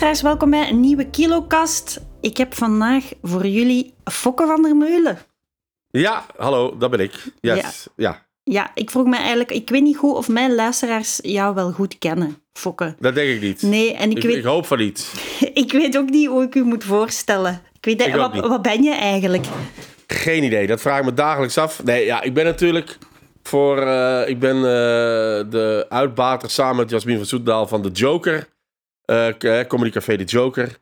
luisteraars, welkom bij een nieuwe Kilokast. Ik heb vandaag voor jullie Fokke van der Meulen. Ja, hallo, dat ben ik. Yes. Ja. Ja, ik vroeg me eigenlijk, ik weet niet goed of mijn luisteraars jou wel goed kennen, Fokke. dat denk ik niet. Nee, en ik, ik, weet, ik hoop van niet. ik weet ook niet hoe ik u moet voorstellen. Ik weet, Ik wat, niet. wat ben je eigenlijk? Geen idee, dat vraag ik me dagelijks af. Nee, ja, ik ben natuurlijk voor... eh, ik ben eh, de uitbater samen met Jasmin van Soetendaal van de Joker. Eh, eh, Comedy Café De Joker.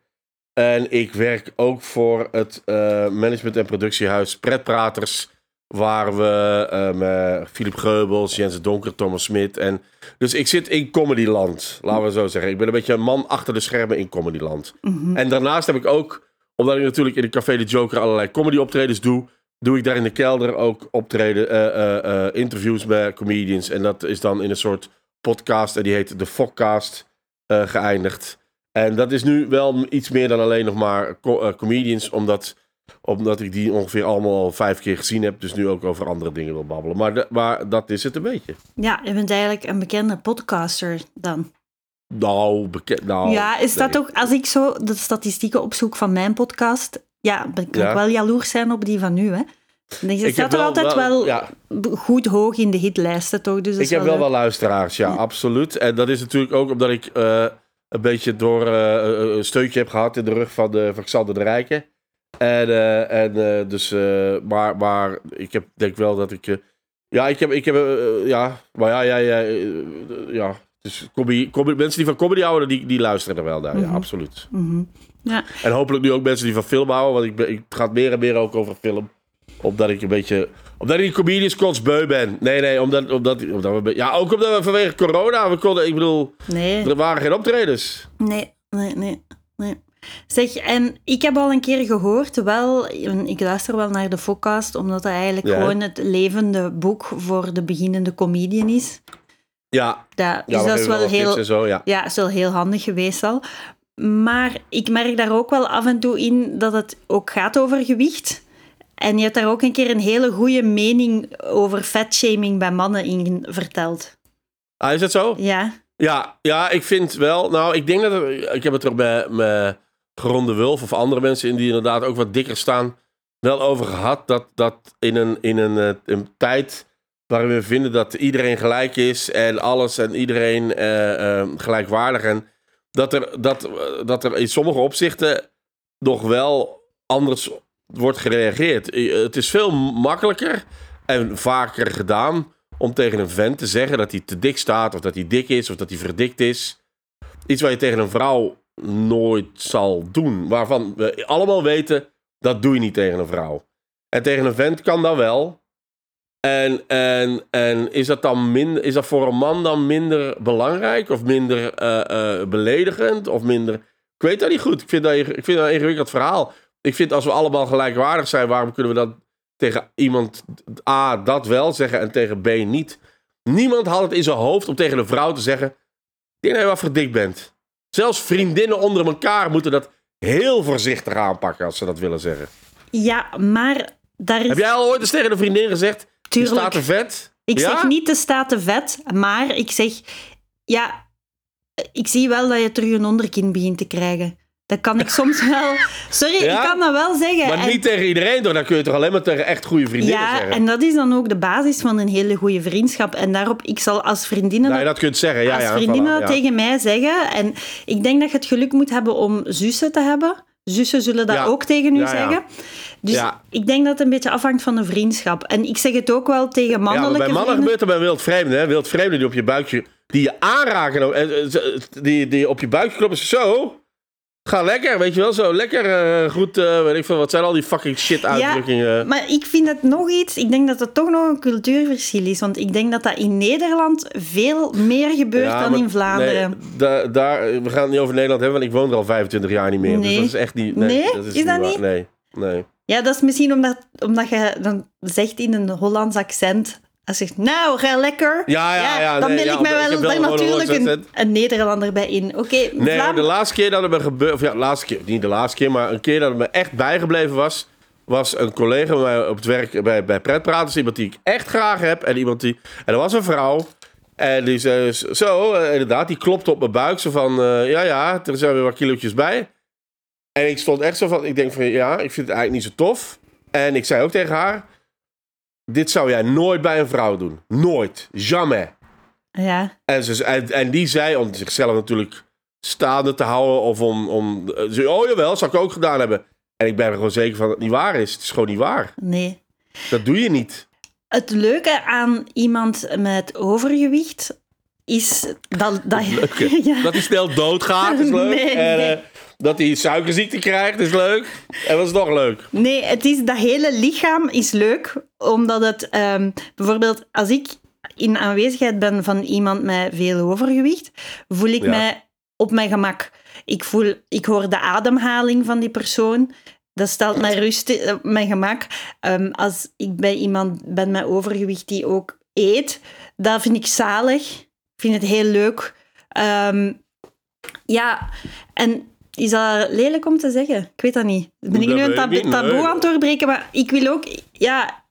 En ik werk ook voor het eh, management- en productiehuis Pretpraters. Waar we eh, met Philip Geubels, Jens Donker, Thomas Smit. En, dus ik zit in Comedyland, laten we zo zeggen. Ik ben een beetje een man achter de schermen in Comedyland. En daarnaast heb ik ook, omdat ik natuurlijk in de Café De Joker allerlei comedy optredens doe, doe ik daar in de kelder ook optreden, eh, eh, eh, interviews met comedians. En dat is dan in een soort podcast en die heet de Fokcast eh, geëindigd. En dat is nu wel iets meer dan alleen nog maar co- eh, comedians, omdat, omdat ik die ongeveer allemaal al vijf keer gezien heb. Dus nu ook over andere dingen wil babbelen. Maar, de- maar dat is het een beetje. Ja, je bent eigenlijk een bekende podcaster dan. Nou, bekend. Nou, ja, is dat ook, als ik zo de statistieken opzoek van mijn podcast, ja, dan kan Ja. ik wel jaloers zijn op die van u, hè? Dan je Ik staat er altijd wel, ja, goed hoog in de hitlijsten, toch? Dus Ik heb wel wel luisteraars, ja, absoluut. En dat is natuurlijk ook omdat ik eh, een beetje door eh, een steuntje heb gehad in de rug van, de, van Xander de Rijken. En, eh, en eh, dus, eh, maar, maar ik heb, denk wel dat ik. eh, ja, ik heb, ik heb, eh, ja, maar ja, ja, ja, eh, ja. Dus comedy, comedy- mensen die van comedy houden, die, die luisteren er wel naar, ja, absoluut. Mhm. Ja, En hopelijk nu ook mensen die van film houden, want ik, ben, ik het gaat meer en meer ook over film. Omdat ik een beetje. Omdat ik die comedians kotsbeu ben. Nee, nee, omdat, omdat, omdat we. Ja, ook omdat we vanwege corona. We konden, ik bedoel, nee, er waren geen optredens. nee, nee, nee, nee. Zeg, en ik heb al een keer gehoord, wel, ik luister wel naar de Focast, omdat dat eigenlijk Ja. gewoon het levende boek voor de beginnende comedian is. Ja, Dat, dus ja we dat is wel wel heel, zo, ja. Ja, is wel heel handig geweest al. Maar ik merk daar ook wel af en toe in dat het ook gaat over gewicht. En je hebt daar ook een keer een hele goede mening over fatshaming bij mannen in verteld. Ah, is dat zo? Ja, Ja, ja, ik vind wel. Nou, ik denk dat. er- ik heb het er bij, met Geronde Wulf of andere mensen die inderdaad ook wat dikker staan. wel over gehad. Dat, dat in, een, in een, eh, een tijd. waarin we vinden dat iedereen gelijk is. en alles en iedereen eh, eh, gelijkwaardig. En dat er, dat, dat er in sommige opzichten. nog wel anders wordt gereageerd. Eh, Het is veel makkelijker en vaker gedaan om tegen een vent te zeggen dat hij te dik staat, of dat hij dik is, of dat hij verdikt is. Iets wat je tegen een vrouw nooit zal doen. Waarvan we allemaal weten, dat doe je niet tegen een vrouw. En tegen een vent kan dat wel. En, en, en is, dat dan minder, is dat voor een man dan minder belangrijk? Of minder eh, eh, beledigend? Of minder... Ik weet dat niet goed. Ik vind dat, ik vind dat een ingewikkeld verhaal. Ik vind als we allemaal gelijkwaardig zijn, waarom kunnen we dan tegen iemand A dat wel zeggen en tegen B niet? Niemand had het in zijn hoofd om tegen een vrouw te zeggen: Ik denk dat je wat verdikt bent. Zelfs vriendinnen onder elkaar moeten dat heel voorzichtig aanpakken als ze dat willen zeggen. ja maar daar is... Heb jij al ooit eens tegen een vriendin gezegd: Je Tuurlijk. staat te vet? Ik Ja? zeg niet de staat te vet, maar ik zeg... Ja, ik zie wel dat je terug een onderkin begint te krijgen. Dat kan ik soms wel... Sorry, Ja? ik kan dat wel zeggen. Maar En- niet tegen iedereen, door. Dan kun je toch alleen maar tegen echt goede vriendinnen Ja, zeggen. en dat is dan ook de basis van een hele goede vriendschap. En daarop, ik zal als vriendinnen Nou, je dat kunt zeggen. Ja, als ja, vriendinnen voilà, dat ja. tegen mij zeggen. En ik denk dat je het geluk moet hebben om zussen te hebben. Zussen zullen dat Ja. ook tegen u Ja, ja. zeggen. Dus Ja. ik denk dat het een beetje afhangt van de vriendschap. En ik zeg het ook wel tegen Ja, maar mannelijke bij mannen vrienden. gebeurt het bij wildvreemden. Hè? Wildvreemden die op je buikje... Die je aanraken. eh, Die, die op je buikje kloppen. Zo. Ga lekker, weet je wel. Zo lekker eh, goed. weet ik veel. Wat zijn al die fucking shit uitdrukkingen? Maar ik vind het nog iets, ik denk dat het toch nog een cultuurverschil is. Want ik denk dat dat in Nederland veel meer gebeurt Ja, dan maar- in Vlaanderen. Nee, da- daar, we gaan het niet over Nederland hebben, want ik woon er al 25 jaar niet meer. Dus Nee. dat is echt niet... Nee, Nee? dat is, Is dat niet? Nee, nee. Ja, dat is misschien omdat, omdat je dan zegt in een Hollands accent Als zegt, nou, ga lekker. Ja, ja, ja, dan nee, ben ja, ik mij wel, natuurlijk een, Nederlander bij in. Oké, Nee, Vlaam- de laatste keer dat het me gebeurde, of ja, de laatste keer, niet de laatste keer, maar een keer dat het me echt bijgebleven was, was een collega bij mij op het werk bij, bij Pretpraters, iemand die ik echt graag heb en iemand die, en dat was een vrouw, en die zei zo, eh, inderdaad, die klopte op mijn buik, zo van, eh, ja, ja, er zijn weer wat kilootjes bij. En ik stond echt zo van, ik denk van, ja, ik vind het eigenlijk niet zo tof. En ik zei ook tegen haar, dit zou jij nooit bij een vrouw doen. Nooit. Jamais. Ja, En, ze, en, en die zei, om zichzelf natuurlijk staande te houden, of om, om eh, ze, oh jawel, zou ik ook gedaan hebben. En ik ben er gewoon zeker van dat het niet waar is. Het is gewoon niet waar. nee. Dat doe je niet. Het leuke aan iemand met overgewicht is dat... dat ja. Dat hij snel doodgaat is leuk. Nee, en nee. Dat hij suikerziekte krijgt is leuk. En wat is nog leuk? Nee, het is, dat hele lichaam is leuk, omdat het ehm, bijvoorbeeld als ik in aanwezigheid ben van iemand met veel overgewicht, voel ik Ja. mij op mijn gemak. Ik, voel, ik hoor de ademhaling van die persoon. Dat stelt mij rust op mijn gemak. Ehm, als ik bij iemand ben met overgewicht die ook eet, dat vind ik zalig. Ik vind het heel leuk. Ehm, ja, en is dat lelijk om te zeggen? Ik weet dat niet. Ben ik Dat nu een nee. taboe aan het doorbreken? Maar ik wil ook... Ja,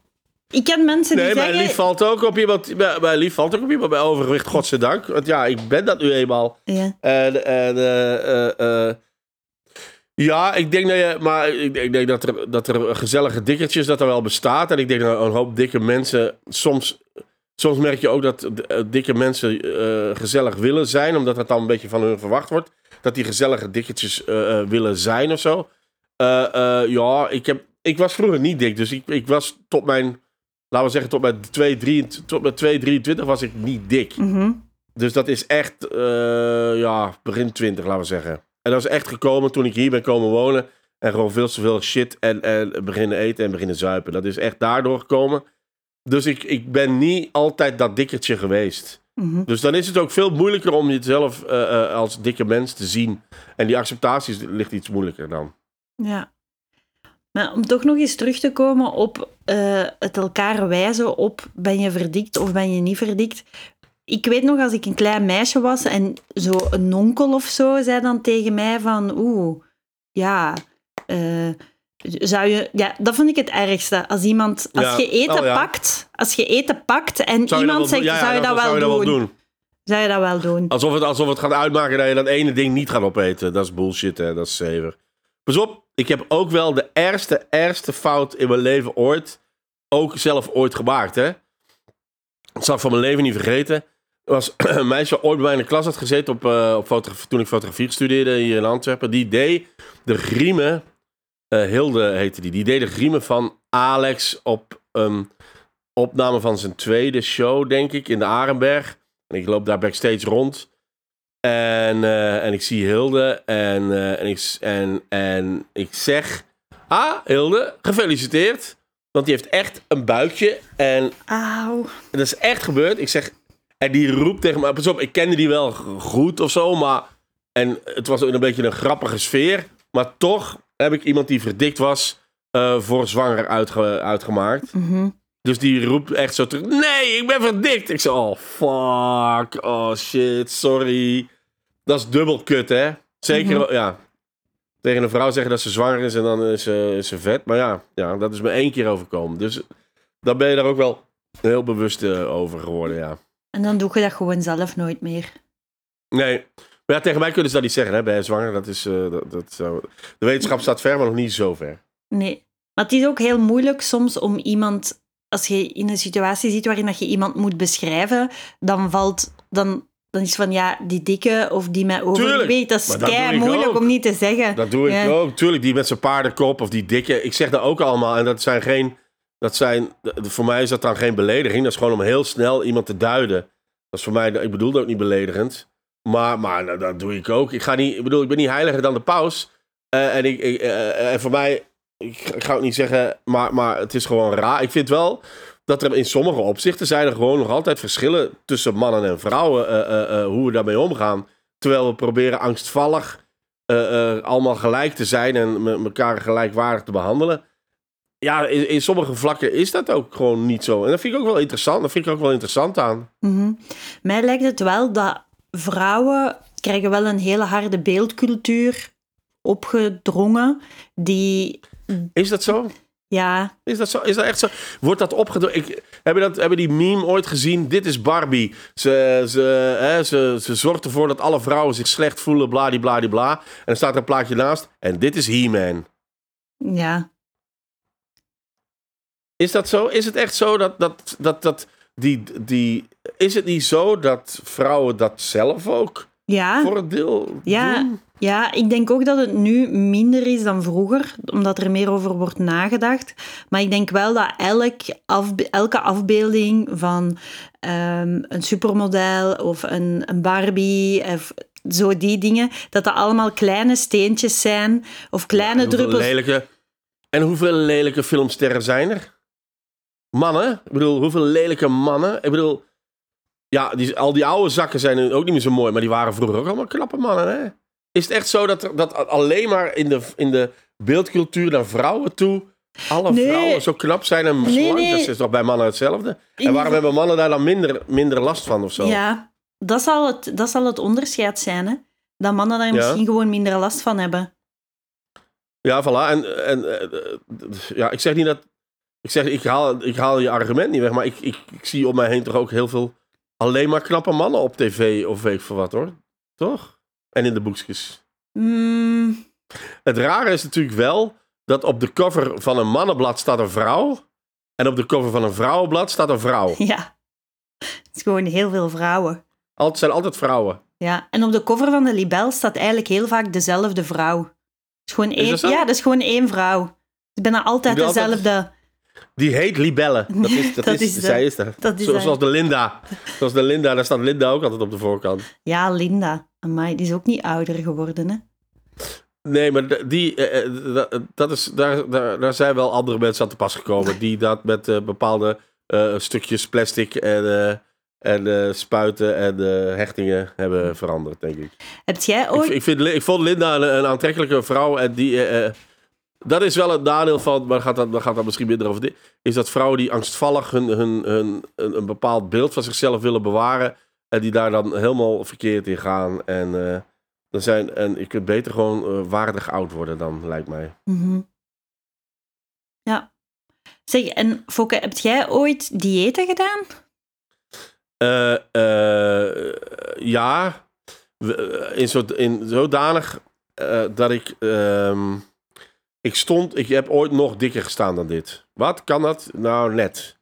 ik ken mensen die Nee, mijn zeggen... lief valt ook op iemand. Mijn lief valt ook op iemand bij overgewicht, godzijdank. Want ja, ik ben dat nu eenmaal. Ja, En, en eh, eh, eh, ja, ik denk dat je, maar ik, ik denk dat er, dat er gezellige dikkertjes, dat er wel bestaat. En ik denk dat een hoop dikke mensen, soms, soms merk je ook dat dikke mensen gezellig willen zijn, omdat dat dan een beetje van hun verwacht wordt. Dat die gezellige dikkertjes eh, eh, willen zijn of zo. Eh, ja, ik, heb, ik was vroeger niet dik, dus ik, ik was tot mijn, laten we zeggen, tot mijn 2, 23, tot mijn 2, 23 was ik niet dik. mhm. Dus dat is echt, ja, begin 20, laten we zeggen. En dat is echt gekomen toen ik hier ben komen wonen. En gewoon veel te veel shit en, en beginnen eten en beginnen zuipen. Dat is echt daardoor gekomen. Dus ik, ik ben niet altijd dat dikkertje geweest. Mhm. Dus dan is het ook veel moeilijker om jezelf eh, eh, als dikke mens te zien. En die acceptatie ligt iets moeilijker dan. Ja. Maar om toch nog eens terug te komen op eh, het elkaar wijzen op ben je verdikt of ben je niet verdikt. Ik weet nog als ik een klein meisje was en zo een onkel of zo zei dan tegen mij van oeh, ja, zou je... Ja, dat vond ik het ergste. Als iemand, als Ja. je eten Oh, ja. pakt, als je eten pakt en Zou iemand zegt, ja, zou je dat, zou wel, doen? Zou je dat wel doen? Alsof het, alsof het gaat uitmaken dat je dat ene ding niet gaat opeten. Dat is bullshit, hè. Dat is zever. Pas op, ik heb ook wel de ergste, ergste fout in mijn leven ooit... ook zelf ooit gemaakt, hè. Dat zal ik van mijn leven niet vergeten. Er was een meisje ooit bij mij in de klas had gezeten... Op, eh, op fotografie, toen ik fotografie studeerde hier in Antwerpen. Die deed de griemen... eh, Hilde heette die. Die deed de griemen van Alex op een opname van zijn tweede show, denk ik, in de Arenberg. En ik loop daar backstage rond. En, eh, en ik zie Hilde. En, eh, en, ik, en, en ik zeg... Ah, Hilde, gefeliciteerd. Want die heeft echt een buikje. En Auw. dat is echt gebeurd. Ik zeg... En die roept tegen me... Pas op, ik kende die wel goed of zo, maar... En het was ook een beetje een grappige sfeer. Maar toch heb ik iemand die verdikt was... eh, voor zwanger uitge- uitgemaakt. Mhm. Dus die roept echt zo terug: Nee, ik ben verdikt. Ik zeg: Oh, fuck. Oh, shit. Sorry. Dat is dubbel kut, hè? Zeker, Mhm. ja. Tegen een vrouw zeggen dat ze zwanger is en dan is ze, is ze vet. Maar ja, ja, dat is me één keer overkomen. Dus dan ben je daar ook wel heel bewust eh, over geworden, ja. En dan doe je dat gewoon zelf nooit meer. Nee. Maar ja, tegen mij kunnen ze dat niet zeggen, hè? Je zwanger? Dat is, eh, dat, dat zou... De wetenschap staat ver, maar nog niet zo ver. Nee. Maar het is ook heel moeilijk soms om iemand... Als je in een situatie zit waarin dat je iemand moet beschrijven, dan valt... Dan, dan is van, ja, die dikke of die met overgewicht, dat is kei moeilijk om niet te zeggen. Dat doe ik ook. Tuurlijk, die met zijn paardenkop of die dikke. Ik zeg dat ook allemaal. En dat zijn geen. Dat zijn, voor mij is dat dan geen belediging. Dat is gewoon om heel snel iemand te duiden. Dat is voor mij. Ik bedoel dat ook niet beledigend. Maar, maar nou, dat doe ik ook. Ik, ga niet, ik bedoel, ik ben niet heiliger dan de paus. Eh, en, ik, ik, eh, en voor mij. Ik, ga ook niet zeggen. Maar, maar het is gewoon raar. Ik vind wel. Dat er in sommige opzichten zijn er gewoon nog altijd verschillen tussen mannen en vrouwen. eh, eh, eh, hoe we daarmee omgaan. Terwijl we proberen angstvallig eh, eh, allemaal gelijk te zijn en me- elkaar gelijkwaardig te behandelen. ja, in, in sommige vlakken is dat ook gewoon niet zo. En dat vind ik ook wel interessant. Dat vind ik ook wel interessant aan. Mhm. Mij lijkt het wel dat vrouwen krijgen wel een hele harde beeldcultuur opgedrongen. Die, Is dat zo? ja, Is dat zo? Is dat echt zo? Wordt dat opgedrongen? Hebben, dat, hebben die meme ooit gezien? Dit is Barbie. Ze, ze, hè, ze, ze zorgt ervoor dat alle vrouwen zich slecht voelen, bladibladibla. En er staat er een plaatje naast. En dit is He-Man. ja. Is dat zo? Is het echt zo dat, dat, dat, dat die, die... Is het niet zo dat vrouwen dat zelf ook Ja, voor het deel Ja. doen? ja, ik denk ook dat het nu minder is dan vroeger, omdat er meer over wordt nagedacht. Maar ik denk wel dat elk afbe- elke afbeelding van ehm, een supermodel of een, een Barbie of zo die dingen, dat dat allemaal kleine steentjes zijn of kleine En druppels. Lelijke, en hoeveel lelijke filmsterren zijn er? Mannen? Ik bedoel, hoeveel lelijke mannen? Ik bedoel, ja, die, al die oude zakken zijn nu ook niet meer zo mooi, maar die waren vroeger ook allemaal knappe mannen, hè? Is het echt zo dat, er- dat alleen maar in de, in de beeldcultuur naar vrouwen toe alle Nee. vrouwen zo knap zijn en slank? nee. Dat is toch bij mannen hetzelfde? En waarom hebben mannen daar dan minder, minder last van of zo? Ja, dat zal, het, dat zal het onderscheid zijn, hè? Dat mannen daar Ja. misschien gewoon minder last van hebben. Ja, voilà. En, en eh, ja, ik zeg niet dat. Ik zeg, ik haal, ik haal je argument niet weg, maar ik, ik, ik zie om mij heen toch ook heel veel. alleen maar knappe mannen op tv of weet ik veel wat hoor. Toch? En in de boekjes. Mm, Het rare is natuurlijk wel dat op de cover van een mannenblad staat een vrouw. En op de cover van een vrouwenblad staat een vrouw. ja, het is gewoon heel veel vrouwen. Het zijn altijd vrouwen. Ja, en op de cover van de libel staat eigenlijk heel vaak dezelfde vrouw. Het is gewoon één, dat ja, dat is gewoon één vrouw. Het is bijna altijd- dezelfde. Die heet Libelle. Dat is, dat Dat is, zij is dat. is zoals de Linda. Zoals de Linda, daar staat Linda ook altijd op de voorkant. Ja, Linda. Amai, die is ook niet ouder geworden, hè? Nee, maar die, eh, eh, dat- is, daar, daar, daar zijn wel andere mensen aan te pas gekomen. Die dat met eh, bepaalde stukjes plastic en, en spuiten en hechtingen hebben veranderd, denk ik. Heb jij ooit... ik, vind, ik vond Linda een, een aantrekkelijke vrouw. En die, dat is wel het nadeel van, maar gaat dat, dan gaat dat misschien minder over dit. Is dat vrouwen die angstvallig hun, hun, hun, een, een bepaald beeld van zichzelf willen bewaren. En die daar dan helemaal verkeerd in gaan. En, eh, dan zijn, en je kunt beter gewoon eh, waardig oud worden dan, lijkt mij. Mhm. Ja. Zeg, en Fokke, heb jij ooit diëten gedaan? Eh, ja, in, zo, in zodanig dat ik. ehm, ik stond. Ik heb ooit nog dikker gestaan dan dit. Wat kan dat? Nou, net.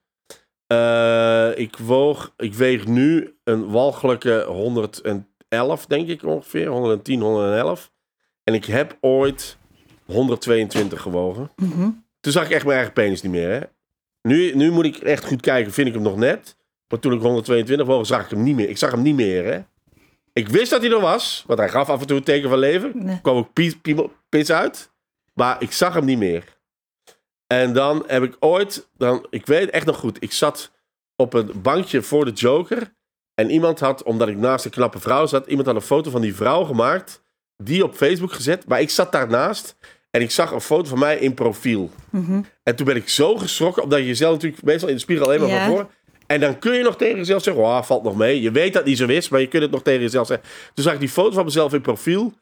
Eh, ik woog. Ik weeg nu een walgelijke 111, denk ik ongeveer. 110, 111. En ik heb ooit 122 gewogen. Mhm. Toen zag ik echt mijn eigen penis niet meer. Hè? Nu, nu moet ik echt goed kijken, vind ik hem nog net. Maar toen ik 122 woog, zag ik hem niet meer. Ik zag hem niet meer. Hè? Ik wist dat hij er was, want hij gaf af en toe een teken van leven. Nee. Kwam ook pis uit. Maar ik zag hem niet meer. En dan heb ik ooit, dan, ik weet echt nog goed, ik zat op een bankje voor de Joker. En iemand had, omdat ik naast een knappe vrouw zat, iemand had een foto van die vrouw gemaakt. Die op Facebook gezet. Maar ik zat daarnaast en ik zag een foto van mij in profiel. Mhm. En toen ben ik zo geschrokken, omdat je jezelf natuurlijk meestal in de spiegel alleen maar van voor. En dan kun je nog tegen jezelf zeggen, oh, valt nog mee. Je weet dat het niet zo is, maar je kunt het nog tegen jezelf zeggen. Toen zag ik die foto van mezelf in profiel.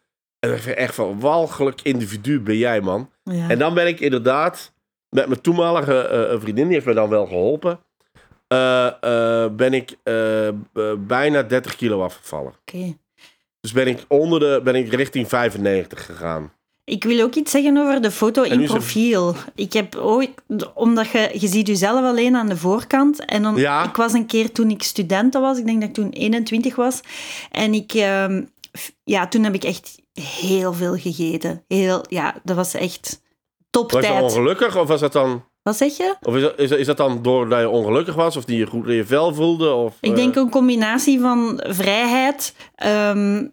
En echt van, walgelijk individu ben jij, man. Ja. En dan ben ik inderdaad, met mijn toenmalige eh, vriendin, die heeft me dan wel geholpen. eh, eh, ben ik eh, bijna 30 kilo afgevallen. Oké. Dus ben ik onder de, ben ik richting 95 gegaan. Ik wil ook iets zeggen over de foto in profiel. Ik heb ooit, omdat je, je ziet jezelf alleen aan de voorkant. En dan, Ja. ik was een keer toen ik studenten was, ik denk dat ik toen 21 was. En ik, ehm, ja, toen heb ik echt heel veel gegeten. Heel, ja, dat was echt Was je ongelukkig of was dat dan... Wat zeg je? Of is dat, is, dat- is dat dan doordat je ongelukkig was? Of die je goed in je vel voelde? Of, Ik eh, denk een combinatie van vrijheid, ehm,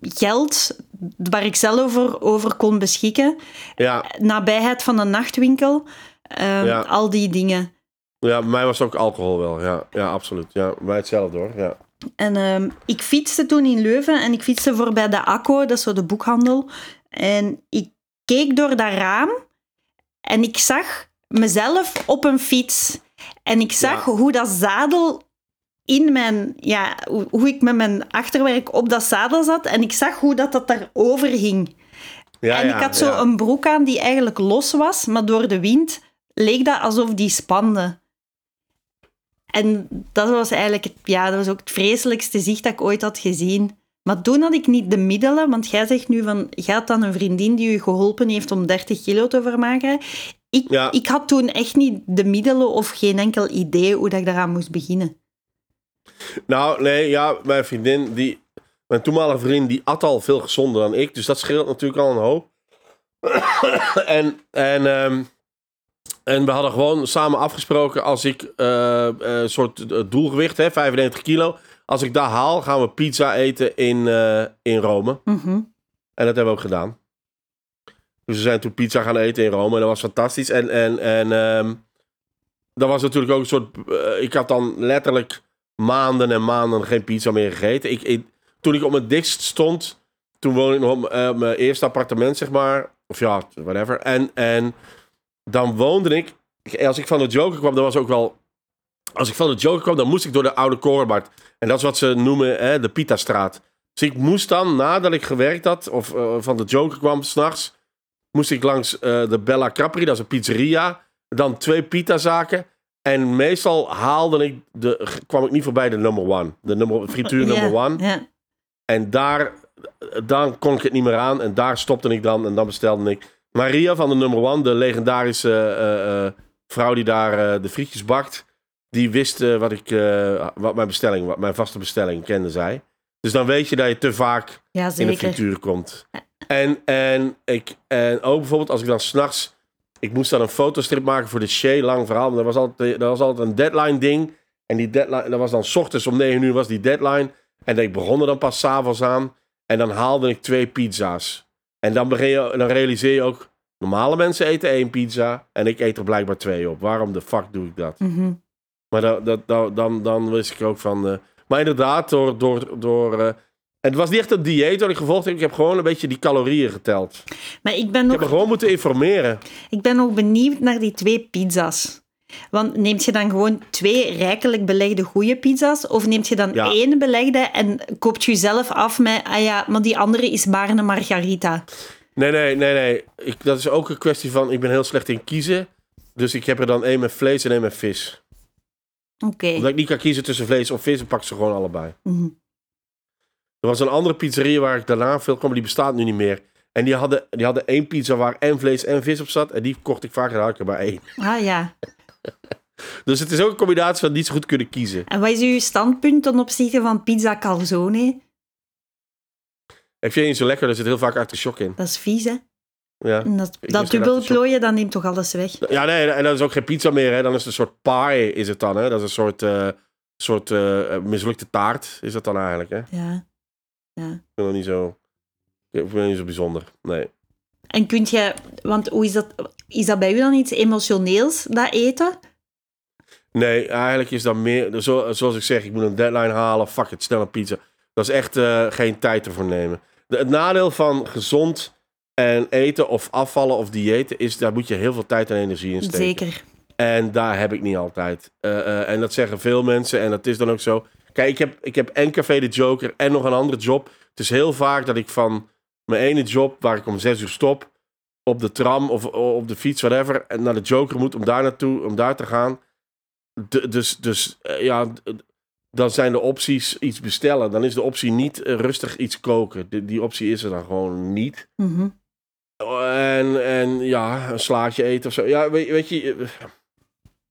geld, waar ik zelf over, over kon beschikken, Ja, nabijheid van een nachtwinkel, ehm, Ja. al die dingen. ja, bij mij was ook alcohol wel. Ja, ja absoluut. Ja, bij mij hetzelfde hoor. Ja. En ehm, ik fietste toen in Leuven en ik fietste voorbij de Akko, dat is zo de boekhandel. En ik keek door dat raam en ik zag mezelf op een fiets en ik zag Ja. hoe dat zadel in mijn, ja, hoe, ik met mijn achterwerk op dat zadel zat en ik zag hoe dat, dat daarover hing. Ja, en ik had zo een broek aan die eigenlijk los was, maar door de wind leek dat alsof die spande. En dat was eigenlijk het, ja, dat was ook het vreselijkste zicht dat ik ooit had gezien. Maar toen had ik niet de middelen, want jij zegt nu van, had dan een vriendin die je geholpen heeft om 30 kilo te vermageren. Ik, Ja. ik had toen echt niet de middelen of geen enkel idee hoe dat ik daaraan moest beginnen. Nou, nee, ja, mijn vriendin, die, mijn toenmalige vriendin, die at al veel gezonder dan ik. Dus dat scheelt natuurlijk al een hoop. en, en, ehm, en we hadden gewoon samen afgesproken, als ik eh, eh, een soort eh, doelgewicht, hè, 95 kilo. Als ik dat haal, gaan we pizza eten in, eh, in Rome. Mhm. En dat hebben we ook gedaan. Dus we zijn toen pizza gaan eten in Rome en dat was fantastisch. En, en, en ehm, dat was natuurlijk ook een soort... eh, ik had dan letterlijk maanden en maanden geen pizza meer gegeten. Ik, ik- toen ik op mijn dikst stond, toen woonde ik nog op eh, mijn eerste appartement, zeg maar. Of ja, whatever. En, en dan woonde ik... Als ik van de Joker kwam, dan was ook wel... Als ik van de Joker kwam, dan moest ik door de oude Korenmarkt. En dat is wat ze noemen hè, de Pita-straat. Dus ik moest dan, nadat ik gewerkt had, of eh, van de Joker kwam, s'nachts, moest ik langs eh, de Bella Capri, dat is een pizzeria. Dan twee pitazaken. En meestal haalde ik de, kwam ik niet voorbij de number one. De nummer, frituur number one. En daar, dan kon ik het niet meer aan. En daar stopte ik dan. En dan bestelde ik Maria van de number one, de legendarische eh, eh, vrouw die daar eh, de frietjes bakt. Die wist wat, ik, wat mijn bestelling, wat mijn vaste bestelling kende zij. Dus dan weet je dat je te vaak ja, in de frituur komt. En, en, ik, en ook bijvoorbeeld als ik dan s'nachts... Ik moest dan een fotostrip maken voor de Shea, lang verhaal. maar Dat was altijd, dat was altijd een deadline ding. En die deadline, dat was dan 's ochtends om 9 uur was die deadline. En ik begon er dan pas s'avonds aan. En dan haalde ik twee pizza's. En dan, begin je, dan realiseer je ook... Normale mensen eten één pizza. En ik eet er blijkbaar twee op. Waarom de fuck doe ik dat? Mhm. Maar dat, dat, dat- dan, dan wist ik ook van. eh, maar inderdaad, door. door, door eh, het was niet echt een dieet wat ik gevolgd heb. Ik heb gewoon een beetje die calorieën geteld. Maar ik ben Ik nog heb me gewoon moeten informeren. Ik ben nog benieuwd naar die twee pizza's. Want neemt je dan gewoon twee rijkelijk belegde goede pizza's? Of neemt je dan Ja. één belegde en koopt je zelf af met... Ah ja, maar die andere is maar een margarita. Nee, nee, nee, nee. Ik, dat is ook een kwestie van. Ik ben heel slecht in kiezen. Dus ik heb er dan één met vlees en één met vis. Oké. Omdat ik niet kan kiezen tussen vlees of vis, dan pak ik ze gewoon allebei. Mhm. Er was een andere pizzeria waar ik daarna veel kwam, die bestaat nu niet meer. En die hadden, die hadden één pizza waar en vlees en vis op zat. En die kocht ik vaak en dan had ik er maar één. Ah ja. Dus het is ook een combinatie van niet zo goed kunnen kiezen. En wat is uw standpunt ten opzichte van pizza calzone? Ik vind het niet zo lekker, er zit heel vaak artichok in. Dat is vies, hè? Ja. En dat, Ik dat dubbelplooien, dat neemt toch alles weg? Ja, nee, en dat is ook geen pizza meer. Hè. Dan is het een soort pie, is het dan. Hè. Dat is een soort, eh, soort eh, mislukte taart, is dat dan eigenlijk. Hè. Ik Ja. vind dat niet zo, ik vind dat niet zo bijzonder. Nee. En kunt je... Want hoe is dat... Is dat bij u dan iets emotioneels, dat eten? nee, eigenlijk is dat meer... Zo, zoals ik zeg, ik moet een deadline halen. Fuck it, snel een pizza. Dat is echt eh, geen tijd ervoor nemen. De, het nadeel van gezond en eten of afvallen of diëten... is daar moet je heel veel tijd en energie in steken. Zeker. En daar heb ik niet altijd. Eh, eh, en dat zeggen veel mensen en dat is dan ook zo. Kijk, ik heb, ik heb en Café de Joker en nog een andere job. Het is heel vaak dat ik van mijn ene job, waar ik om zes uur stop, op de tram of op de fiets, whatever, en naar de Joker moet om daar naartoe, om daar te gaan. Dus dus eh, ja, dan zijn de opties iets bestellen. Dan is de optie niet eh, rustig iets koken. Die, die optie is er dan gewoon niet. Mhm. En, en ja, een slaatje eten of zo. Ja, weet, weet je, eh,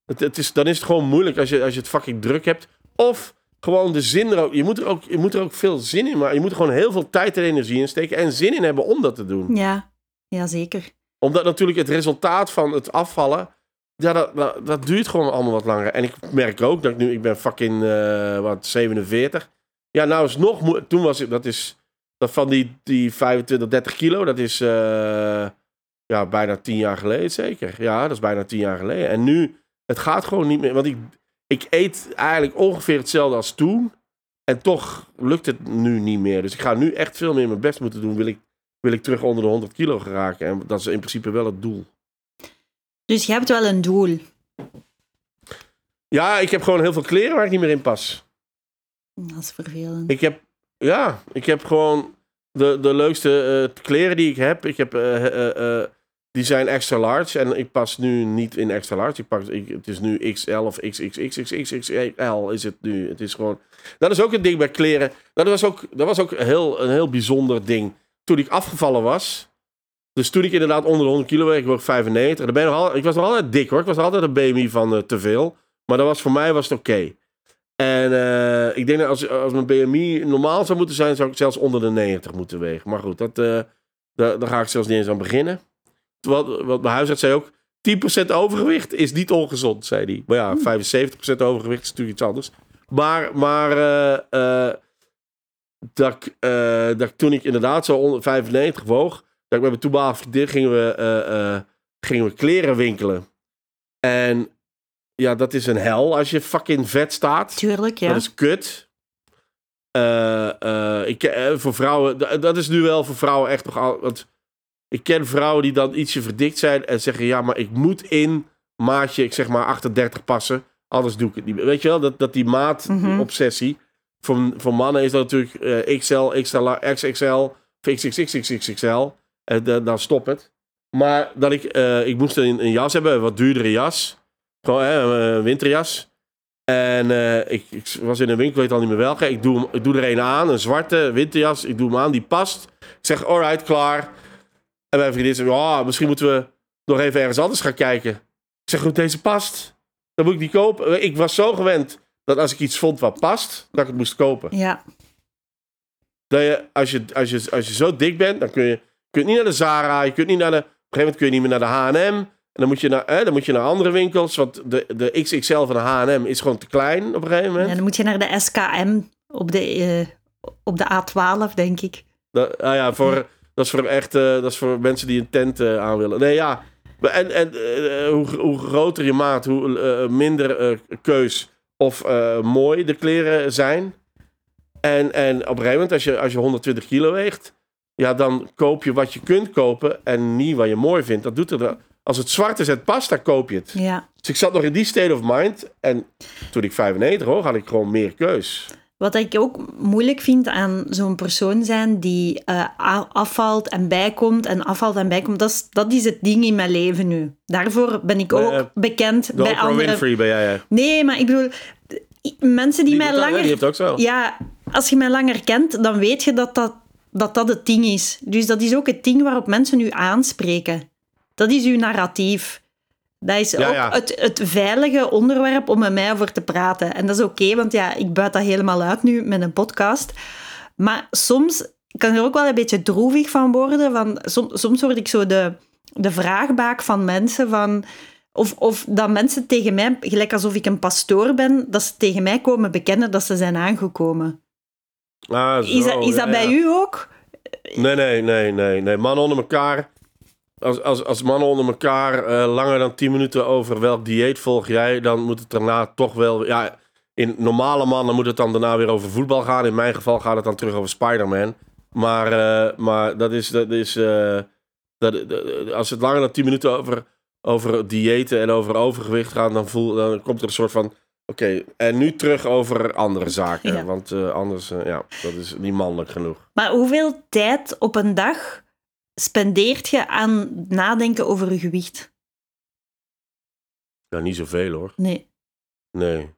het, het is, dan is het gewoon moeilijk als je, als je het fucking druk hebt. Of gewoon de zin er ook. Je moet er ook, je moet er ook veel zin in, maar je moet er gewoon heel veel tijd en energie in steken. En zin in hebben om dat te doen. Ja. Ja, zeker. Omdat natuurlijk het resultaat van het afvallen. Ja, dat, dat, duurt gewoon allemaal wat langer. En ik merk ook dat ik nu, ik ben fucking, eh, wat, 47. Ja, nou is nog Toen was ik, dat is, dat van die, die 25, 30 kilo, dat is eh, ja, bijna 10 jaar geleden zeker. Ja, dat is bijna 10 jaar geleden. En nu, het gaat gewoon niet meer. Want ik, ik eet eigenlijk ongeveer hetzelfde als toen. En toch lukt het nu niet meer. Dus ik ga nu echt veel meer mijn best moeten doen. Wil ik, wil ik terug onder de 100 kilo geraken. En dat is in principe wel het doel. Dus je hebt wel een doel. Ja, ik heb gewoon heel veel kleren waar ik niet meer in pas. Dat is vervelend. Ik heb, ja, ik heb gewoon de, de leukste eh, kleren die ik heb. Ik heb, eh, eh, die zijn extra large en ik pas nu niet in extra large. Ik pak, ik, het is nu XL of XXXXXXL is het nu. Het is gewoon, dat is ook een ding bij kleren. Dat was ook, dat was ook heel, een heel bijzonder ding. Toen ik afgevallen was, dus toen ik inderdaad onder de 100 kilo weeg, ik word 95. Dan ben ik, nog al, ik was nog altijd dik hoor. Ik was nog altijd een BMI van eh, te veel. Maar dat was voor mij was het oké. En eh, ik denk dat als, als mijn BMI normaal zou moeten zijn, zou ik zelfs onder de 90 moeten wegen. Maar goed, dat, eh, daar, daar ga ik zelfs niet eens aan beginnen. Wat, wat mijn huisarts zei ook, 10% overgewicht is niet ongezond, zei hij. Maar ja, 75% overgewicht is natuurlijk iets anders. Maar, maar dat, dat toen ik inderdaad zo onder 95 woog, dat ik met mijn toenmalige vriendin gingen we, eh, eh, gingen we kleren winkelen. En ja, dat is een hel als je fucking vet staat. Tuurlijk, ja. Dat is kut. Eh, ik, voor vrouwen, dat is nu wel voor vrouwen echt nog al. Want ik ken vrouwen die dan ietsje verdikt zijn en zeggen: Ja, maar ik moet in maatje, ik zeg maar 38 passen. Anders doe ik het niet meer. Weet je wel, dat, dat die maat-obsessie. Voor, voor mannen is dat natuurlijk XL, XL, XXL, of XXXXXL. En dan- dan stop het. Maar dat ik, eh, ik moest een, een jas hebben, een wat duurdere jas. Gewoon hè, een winterjas. En eh, ik, ik was in een winkel, ik weet al niet meer welke. Ik doe, ik doe er een aan, een zwarte winterjas. Ik doe hem aan, die past. Ik zeg, alright, klaar. En mijn vriendin zegt, oh, misschien moeten we nog even ergens anders gaan kijken. Ik zeg, goed, deze past. Dan moet ik die kopen. Ik was zo gewend dat als ik iets vond wat past, dat ik het moest kopen. Ja, Dat je, als, je, als, je, als je zo dik bent, dan kun je, je niet naar de Zara. Je kunt niet naar de, op een gegeven moment kun je niet meer naar de H&M. En dan moet je naar, hè, dan moet je naar andere winkels. Want de, de XXL van de H&M is gewoon te klein op een gegeven moment. en dan moet je naar de SKM op de, eh, op de A12, denk ik. Dat, ah ja, voor, dat is voor echt, eh, dat is voor mensen die een tent eh, aan willen. Nee, ja. En, en hoe, hoe groter je maat, hoe minder keus of mooi de kleren zijn. En, en op een gegeven moment, als je, als je 120 kilo weegt, ja, dan koop je wat je kunt kopen en niet wat je mooi vindt. Dat doet er. Als het zwart is en het past, dan koop je het. Ja. Dus ik zat nog in die state of mind. En toen ik 95 hoor, had ik gewoon meer keus. Wat ik ook moeilijk vind aan zo'n persoon zijn die eh, afvalt en bijkomt en afvalt en bijkomt, dat is, dat is het ding in mijn leven nu. Daarvoor ben ik ook Eh, bekend bij Oprah anderen. Winfrey ben jij. Nee, maar ik bedoel, mensen die, Die, mij dat, langer... die ook zo. Ja, als je mij langer kent, dan weet je dat dat, dat dat het ding is. Dus dat is ook het ding waarop mensen u aanspreken. Dat is uw narratief. Dat is Ja, ook ja. Het, het veilige onderwerp om met mij over te praten. En dat is oké, want ja, ik buit dat helemaal uit nu met een podcast. Maar soms kan er ook wel een beetje droevig van worden. Van, som- soms word ik zo de, de vraagbaak van mensen van... Of, of dat mensen tegen mij, gelijk alsof ik een pastoor ben, dat ze tegen mij komen bekennen dat ze zijn aangekomen. Ah, zo, Is dat, is ja, dat bij ja. u ook? Nee, nee, nee, nee, nee. Mannen onder elkaar. Als, als, als mannen onder elkaar eh, langer dan 10 minuten over welk dieet volg jij, dan moet het daarna toch wel. Ja, in normale mannen moet het dan daarna weer over voetbal gaan. In mijn geval gaat het dan terug over Spider-Man. Maar, eh, maar dat is. Dat is eh, dat, dat- als het langer dan 10 minuten over, over diëten en over overgewicht gaat, dan, voel, dan komt er een soort van. Oké, en nu terug over andere zaken. Ja. Want eh, anders, eh, ja, dat is niet mannelijk genoeg. Maar hoeveel tijd op een dag spendeert je aan nadenken over je gewicht? Ja, niet zoveel hoor. Nee. Nee.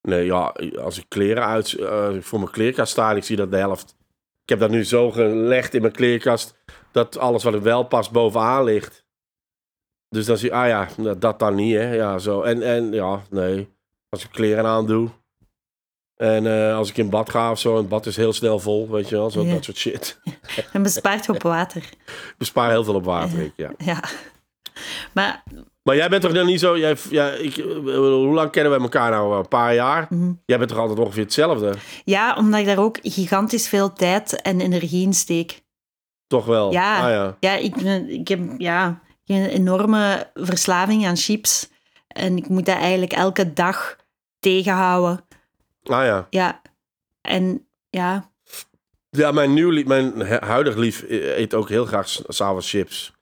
Nee, ja, als ik kleren uit, eh, voor mijn kleerkast sta ik zie dat de helft. Ik heb dat nu zo gelegd in mijn kleerkast dat alles wat er wel past bovenaan ligt. Dus dan zie je, ah ja, dat- dat dan niet, hè. Ja, zo. En, en ja, nee. Als ik kleren aan doe. En eh, als ik in bad ga of zo, en het bad is heel snel vol, weet je wel, zo, Ja. dat soort shit. En bespaart je op water. Ik bespaar heel veel op water, ik, ja. Ja. Maar Maar jij bent toch nog niet zo, jij, ja, ik, eh, hoe lang kennen we elkaar nou? Een paar jaar? mhm. Jij bent toch altijd ongeveer hetzelfde? ja, omdat ik daar ook gigantisch veel tijd en energie in steek. Toch wel? Ja. Ah, ja. Ja, ik, ik heb ja, een enorme verslaving aan chips. En ik moet dat eigenlijk elke dag tegenhouden. Ah ja. Ja. En ja, Ja, mijn, nieuw lief, mijn hu- huidig lief eh, eet ook heel graag s'avonds chips.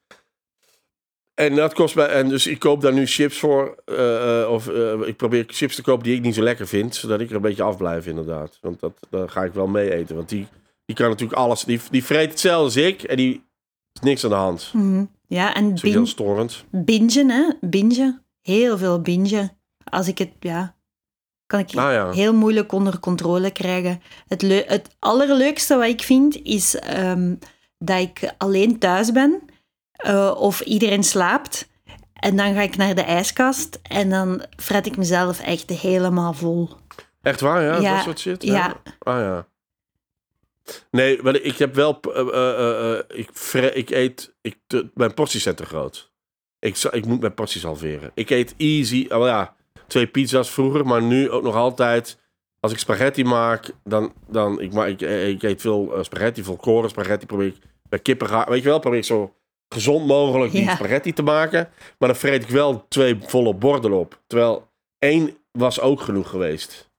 En dat kost mij. En dus ik koop daar nu chips voor. eh, eh, of eh, ik probeer chips te kopen die ik niet zo lekker vind. Zodat ik er een beetje afblijf, inderdaad. Want dat, daar ga ik wel mee eten. Want die, die kan natuurlijk alles. Die, die vreet hetzelfde als ik. En die is niks aan de hand. Mhm. Ja, en Dat is heel storend. bingen, hè? Bingen. Heel veel bingen. Als ik het, ja, kan ik Ah ja. heel moeilijk onder controle krijgen. Het, het allerleukste wat ik vind, is ehm, dat ik alleen thuis ben. eh, of iedereen slaapt. En dan ga ik naar de ijskast. En dan fret ik mezelf echt helemaal vol. Echt waar, ja? Ja, Dat soort shit? ja. Ah ja. Nee, maar ik heb wel... eh, eh, ik, ik eet... Ik, mijn porties zijn te groot. Ik, ik moet mijn porties halveren. Ik eet easy... Oh ja, twee pizza's vroeger, maar nu ook nog altijd... Als ik spaghetti maak, dan... dan ik, ma- ik, ik eet veel eh, spaghetti, volkoren spaghetti. Probeer ik bij kippen... Weet je wel, probeer ik zo gezond mogelijk die Ja. spaghetti te maken. Maar dan vreet ik wel twee volle borden op. Terwijl één was ook genoeg geweest.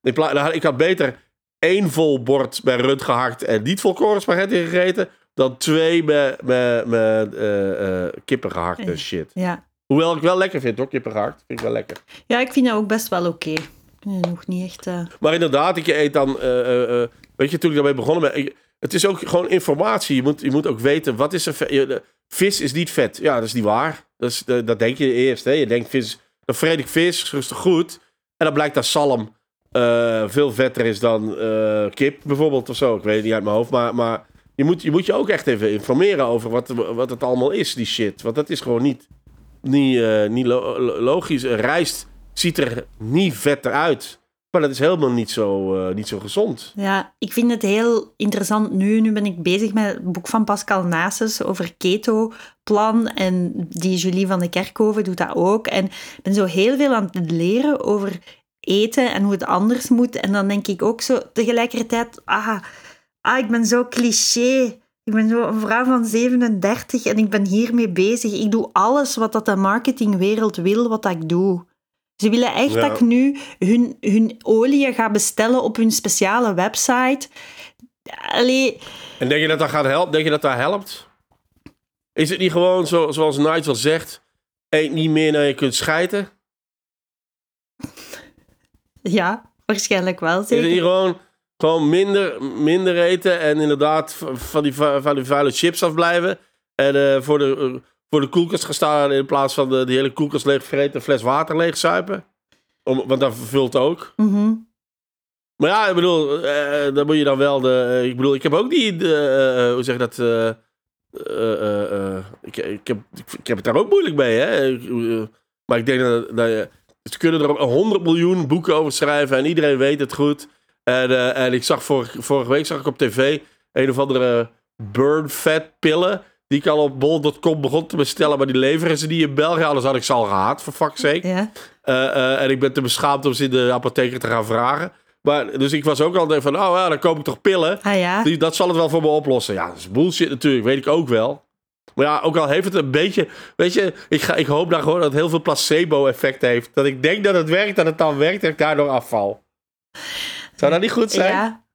Dan had- ik had beter één vol bord bij rund gehakt en niet volkoren spaghetti gegeten. Dan twee met, met, met eh, eh, kippen gehakt en shit. Ja. Hoewel ik wel lekker vind hoor, kippen gehakt. Vind ik wel lekker. ja, ik vind dat ook best wel oké. Eh, Nog niet echt... eh, Maar inderdaad, ik eet dan... eh, eh, weet je, toen ik daarmee begonnen ben... ik- het is ook gewoon informatie. Je moet, je moet ook weten, wat is er... Vis is niet vet. Ja, dat is niet waar. Dat, is, dat denk je eerst. Hè? Je denkt, vis, dan vreet ik vis, rustig goed. En dan blijkt dat zalm eh, veel vetter is dan kip bijvoorbeeld of zo. Ik weet het niet uit mijn hoofd. Maar, maar je, moet, je moet je ook echt even informeren over wat, wat het allemaal is, die shit. Want dat is gewoon niet, niet, eh, niet lo- lo- logisch. Een rijst ziet er niet vetter uit. Maar dat is helemaal niet zo, eh, niet zo gezond. Ja, ik vind het heel interessant nu. Nu ben ik bezig met het boek van Pascal Nasus over keto-plan. En die Julie van de Kerkhoven doet dat ook. En ik ben zo heel veel aan het leren over eten en hoe het anders moet. En dan denk ik ook zo tegelijkertijd... Ah, ah ik ben zo cliché. Ik ben zo een vrouw van 37 en ik ben hiermee bezig. Ik doe alles wat dat de marketingwereld wil, wat dat ik doe. Ze willen echt Ja. dat ik nu hun, hun olie ga bestellen op hun speciale website. Allee, En denk je dat dat gaat helpen? Denk je dat dat helpt? Is het niet gewoon zo, zoals Nigel zegt: eet niet meer dan je kunt schijten? ja, waarschijnlijk wel Is het niet zeker. gewoon, gewoon minder, minder eten en inderdaad van die, van die vuile chips afblijven? En eh, voor, de, eh, voor de koelkast gaan staan in plaats van de, die hele koelkast leeg vreten, een fles water leeg zuipen? Om, want dat vervult ook. Mhm. Maar ja, ik bedoel, eh, dan moet je dan wel de. eh, ik bedoel, ik heb ook die. De, eh, eh, hoe zeg je dat? eh, eh, eh, eh, ik, ik, heb, ik heb het daar ook moeilijk mee, hè? Eh, maar ik denk dat. dat je- ze kunnen er ook 100 miljoen boeken over schrijven en iedereen weet het goed. En, eh, en ik zag vorige, vorige week zag ik op tv een of andere burn fat pillen. Die ik al op bol.com begon te bestellen, maar die leveren ze niet in België. Anders had ik ze al gehad, voor fuck's sake. Ja. Eh, eh, en ik ben te beschaamd om ze in de apotheker te gaan vragen. Maar, dus ik was ook altijd van, oh ja, dan koop ik toch pillen. Ah ja. Die, dat zal het wel voor me oplossen. Ja, dat is bullshit natuurlijk, weet ik ook wel. Maar ja, ook al heeft het een beetje... Weet je, ik, ga, ik hoop daar gewoon dat het heel veel placebo-effect heeft. Dat ik denk dat het werkt, dat het dan werkt en ik daardoor afval. Zou dat niet goed zijn? Ja.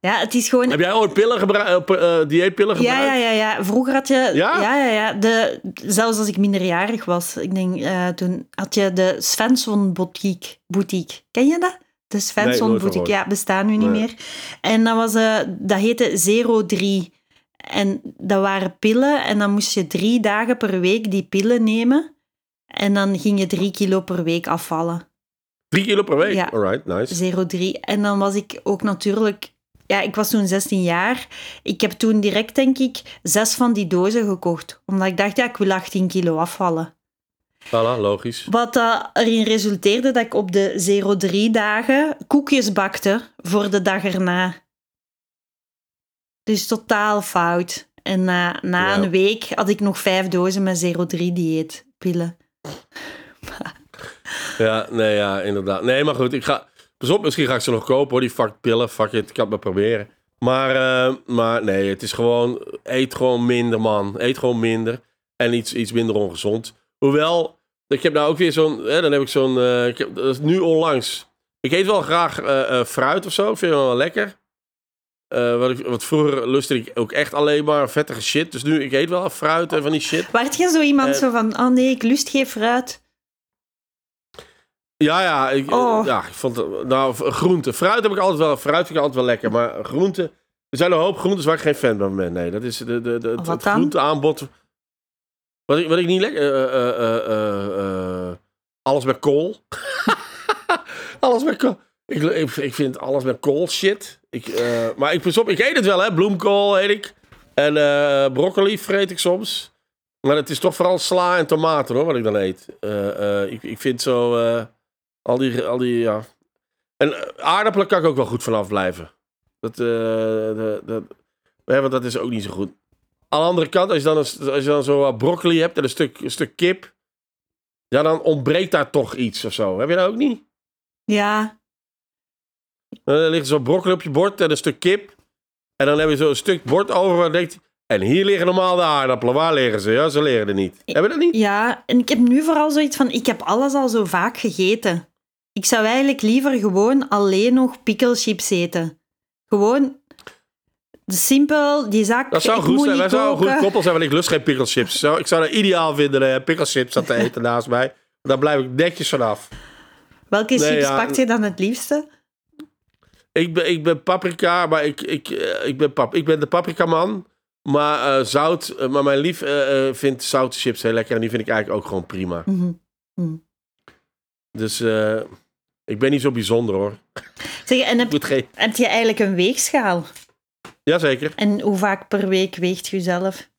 Ja, het is gewoon... Heb jij ooit pillen gebruikt, uh, dieetpillen gebruikt? Ja, ja, ja, ja. Vroeger had je... Ja? Ja, ja, ja. De, zelfs als ik minderjarig was. Ik denk, eh, toen had je de Svensson Boutique. boutique. Ken je dat? De Svensson Boutique. Ja, bestaan nu niet Nee. meer. En dat, was, eh, dat heette Zero 3. En dat waren pillen. En dan moest je drie dagen per week die pillen nemen. En dan ging je drie kilo per week afvallen. Drie kilo per week? Ja. Alright, nice. Zero 3. En dan was ik ook natuurlijk... Ja, ik was toen 16 jaar. Ik heb toen direct, denk ik, zes van die dozen gekocht. Omdat ik dacht, ja, ik wil 18 kilo afvallen. Voilà, logisch. Wat erin resulteerde dat ik op de Zero 3 dagen koekjes bakte voor de dag erna. Dus totaal fout. En na, na Ja. een week had ik nog vijf dozen met Zero 3 dieetpillen. Ja, nee, ja, inderdaad. Nee, maar goed, ik ga... Pas op, misschien ga ik ze nog kopen hoor, die fuck pillen. Fuck it, ik kan het maar proberen. Maar, eh, maar nee, het is gewoon... Eet gewoon minder, man. Eet gewoon minder. En iets, iets minder ongezond. Hoewel, ik heb nou ook weer zo'n... Hè, dan heb ik zo'n... eh, ik heb, dat is nu onlangs. Ik eet wel graag eh, fruit of zo. Ik vind het wel lekker. eh, wat, ik, wat vroeger lustte ik ook echt alleen maar vettige shit. Dus nu, ik eet wel fruit en van die shit. Waart je zo iemand zo van, oh nee, ik lust geen fruit? Ja, ja, ik, eh, Oh. ja, ik vond nou, v- groente. Fruit heb ik altijd wel, fruit vind ik altijd wel lekker. Maar groente, er zijn een hoop groentes waar ik geen fan van ben. Nee, dat is de, de, de, het, dan? groenteaanbod. Wat ik, wat ik niet lekker, eh, eh, alles met kool. alles met kool. Ik, ik, ik vind alles met kool shit. Ik, maar ik, op, ik eet het wel, hè. Bloemkool eet ik. En broccoli vreet ik soms. Maar het is toch vooral sla en tomaten, hoor, wat ik dan eet. Ik, ik vind zo... eh, al die, al die, ja. En eh, aardappelen kan ik ook wel goed vanaf blijven. Dat, eh, de, de, ja, want dat is ook niet zo goed. Aan de andere kant, als je dan, een- als je dan zo wat broccoli hebt en een stuk, een stuk kip... Ja, dan ontbreekt daar toch iets of zo. Heb je dat ook niet? Ja, Dan ligt zo broccoli op je bord en een stuk kip. En dan heb je zo een stuk bord over waar je denkt... En hier liggen normaal de aardappelen. Waar liggen ze? Ja, ze liggen er niet. Heb je dat niet? ja, en ik heb nu vooral zoiets van, ik heb alles al zo vaak gegeten. Ik zou eigenlijk liever gewoon alleen nog pikkelchips eten. Gewoon simpel, die zak, Dat zou goed zijn. Wij zouden een koken. koppel zijn, want ik lust geen pikkelchips. Ik zou dat ideaal vinden, uh, pikkelchips aan te eten naast mij. Daar blijf ik netjes vanaf. Welke Nee, chips ja, pakt je dan het liefste? Ik ben, ik ben paprika, maar ik, ik, eh, ik, ben, pap, ik ben de paprikaman. Maar eh, zout, eh, maar mijn lief eh, eh, vindt zoute chips heel lekker. En die vind ik eigenlijk ook gewoon prima. Mhm. Dus eh, ik ben niet zo bijzonder hoor. Zeg, en heb, moet geen... heb je eigenlijk een weegschaal? Jazeker. En hoe vaak per week weegt je zelf?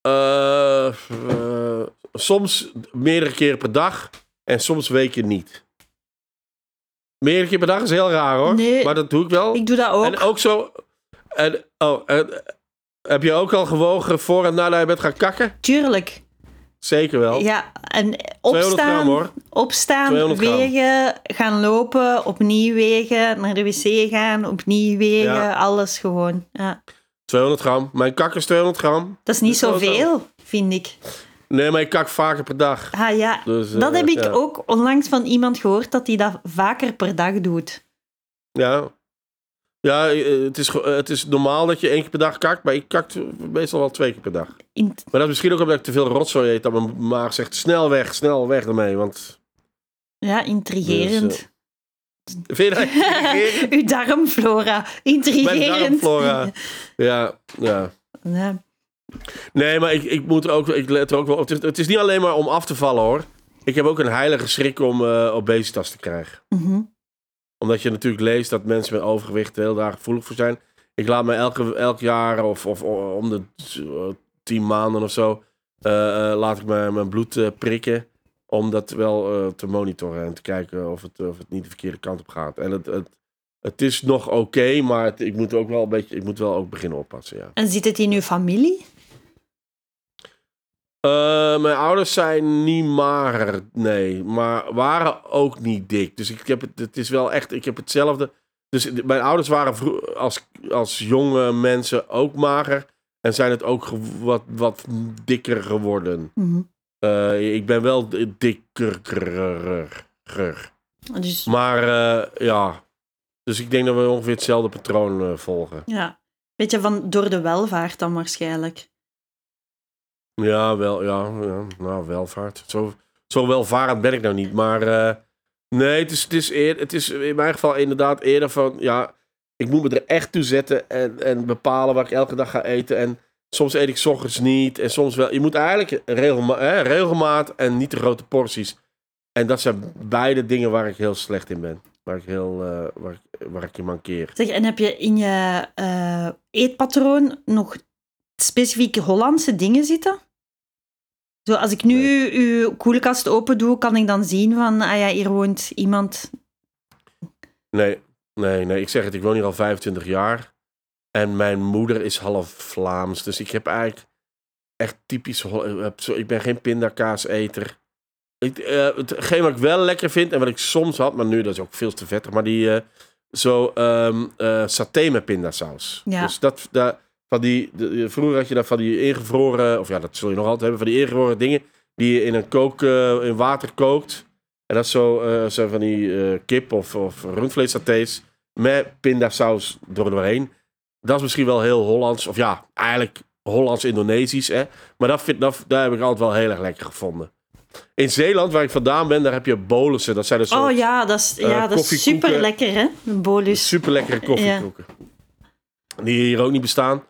Eh, eh, soms meerdere keren per dag. En soms weken niet. Meerdere keer per dag is heel raar hoor. Nee. Maar dat doe ik wel. Ik doe dat ook. En ook zo. En, oh, en, heb je ook al gewogen voor en nadat je bent gaan kakken? Tuurlijk. Zeker wel. Ja, en 200 gram opstaan, opstaan 200 gram. wegen, gaan lopen, opnieuw wegen, naar de wc gaan, opnieuw wegen, Ja. alles gewoon. Ja. 200 gram. Mijn kak is 200 gram. Dat is niet zo. zoveel, vind ik. Nee, maar ik kak vaker per dag. Ah ja, Dus, eh, dat heb ik ja. ook onlangs van iemand gehoord dat hij dat vaker per dag doet. Ja. Ja, eh, het is, het is normaal dat je één keer per dag kakt, maar ik kak meestal wel twee keer per dag. Maar dat is misschien ook omdat ik te veel rotzooi eet, dat mijn maag zegt snel weg, snel weg ermee. Want ja, intrigerend. Dus, vind je dat intrigerend? Uw darmflora, intrigerend. Mijn darmflora. Ja, ja. Ja. Nee, maar ik, ik moet er ook, ik let er ook wel op. Het is, het is niet alleen maar om af te vallen hoor. Ik heb ook een heilige schrik om eh, obesitas te krijgen. Mhm. Omdat je natuurlijk leest dat mensen met overgewicht heel daar gevoelig voor zijn. Ik laat me elke, elk jaar of, of om de eh, tien maanden of zo... eh, eh, laat ik mijn, mijn bloed prikken. Om dat wel te monitoren en te kijken of het, of het niet de verkeerde kant op gaat. En het, het, het is nog oké, maar ik moet ook wel een beetje... Ik moet wel ook beginnen oppassen, ja. En zit het in uw familie? Eh, mijn ouders zijn niet mager, nee. Maar waren ook niet dik. Dus ik heb het, het is wel echt, ik heb hetzelfde. Dus mijn ouders waren als, als jonge mensen ook mager. En zijn het ook wat, wat dikker geworden. Mhm. Eh, ik ben wel dikker. Dus Maar eh, ja. Dus ik denk dat we ongeveer hetzelfde patroon volgen. ja, weet je, van door de welvaart dan waarschijnlijk. Ja, wel, ja, ja nou, welvaart. Zo, zo welvarend ben ik nou niet. Maar eh, nee, het is, het, is eer, het is in mijn geval inderdaad eerder van... Ja, ik moet me er echt toe zetten en, en bepalen waar ik elke dag ga eten. En soms eet ik ochtends niet en soms wel. Je moet eigenlijk regelma hè, regelmaat en niet te grote porties. En dat zijn beide dingen waar ik heel slecht in ben. Waar ik, heel, eh, waar ik, waar ik je mankeer. Zeg, en heb je in je eh, eetpatroon nog specifieke Hollandse dingen zitten? Zo, als ik nu uw koelkast open doe, kan ik dan zien van, ah ja, hier woont iemand. Nee, nee, nee. Ik zeg het, ik woon hier al 25 jaar. En mijn moeder is half Vlaams. Dus ik heb eigenlijk echt typisch... Ik heb zo- Ik ben geen pindakaaseter. Ik, eh, hetgeen wat ik wel lekker vind en wat ik soms had, maar nu dat is ook veel te vettig, maar die eh, zo ehm eh, saté met pindasaus. Ja. Dus dat, dat van die, de- vroeger had je dat van die ingevroren, of ja, dat zul je nog altijd hebben, van die ingevroren dingen die je in een kook, eh, in water kookt. En dat is zo, eh, zo van die eh, kip of, of rundvleessatés. met pindasaus door doorheen. Dat is misschien wel heel Hollands. Of ja, eigenlijk Hollands-Indonesisch. Hè? Maar dat vind, dat, daar heb ik altijd wel heel erg lekker gevonden. In Zeeland, waar ik vandaan ben, daar heb je bolussen. Dat zijn dus Oh ja, dat is, ja, dat is super lekker, hè? Bolus. super lekkere koffiekoeken. Die hier ook niet bestaan.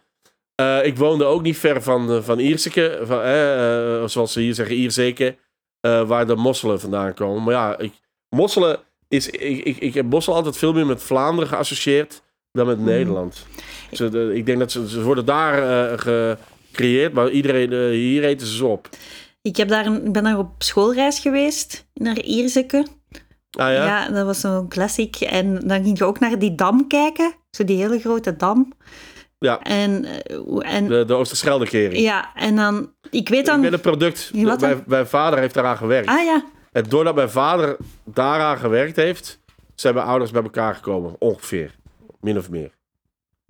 Eh, ik woonde ook niet ver van, eh, van Ierseke. Van, eh, zoals ze hier zeggen, Ierseke. eh, waar de mosselen vandaan komen. Maar ja, ik, mosselen is... Ik, ik, ik heb mosselen altijd veel meer met Vlaanderen geassocieerd dan met Nederland. Ze, de- ik denk dat ze, ze worden daar gecreëerd, maar iedereen, hier eten ze ze op. Ik heb daar een, ben daar op schoolreis geweest, naar Ierseke. Ah ja? Ja, dat was zo'n classic. En dan ging je ook naar die dam kijken. Zo die hele grote dam. Ja. En, eh, en De, de Oosterscheldekering. ja, en dan... Ik weet Ik dan... ben een product. Wat? Mijn, mijn vader heeft daaraan gewerkt. Ah ja, En doordat mijn vader daaraan gewerkt heeft, zijn mijn ouders bij elkaar gekomen. Ongeveer. Min of meer.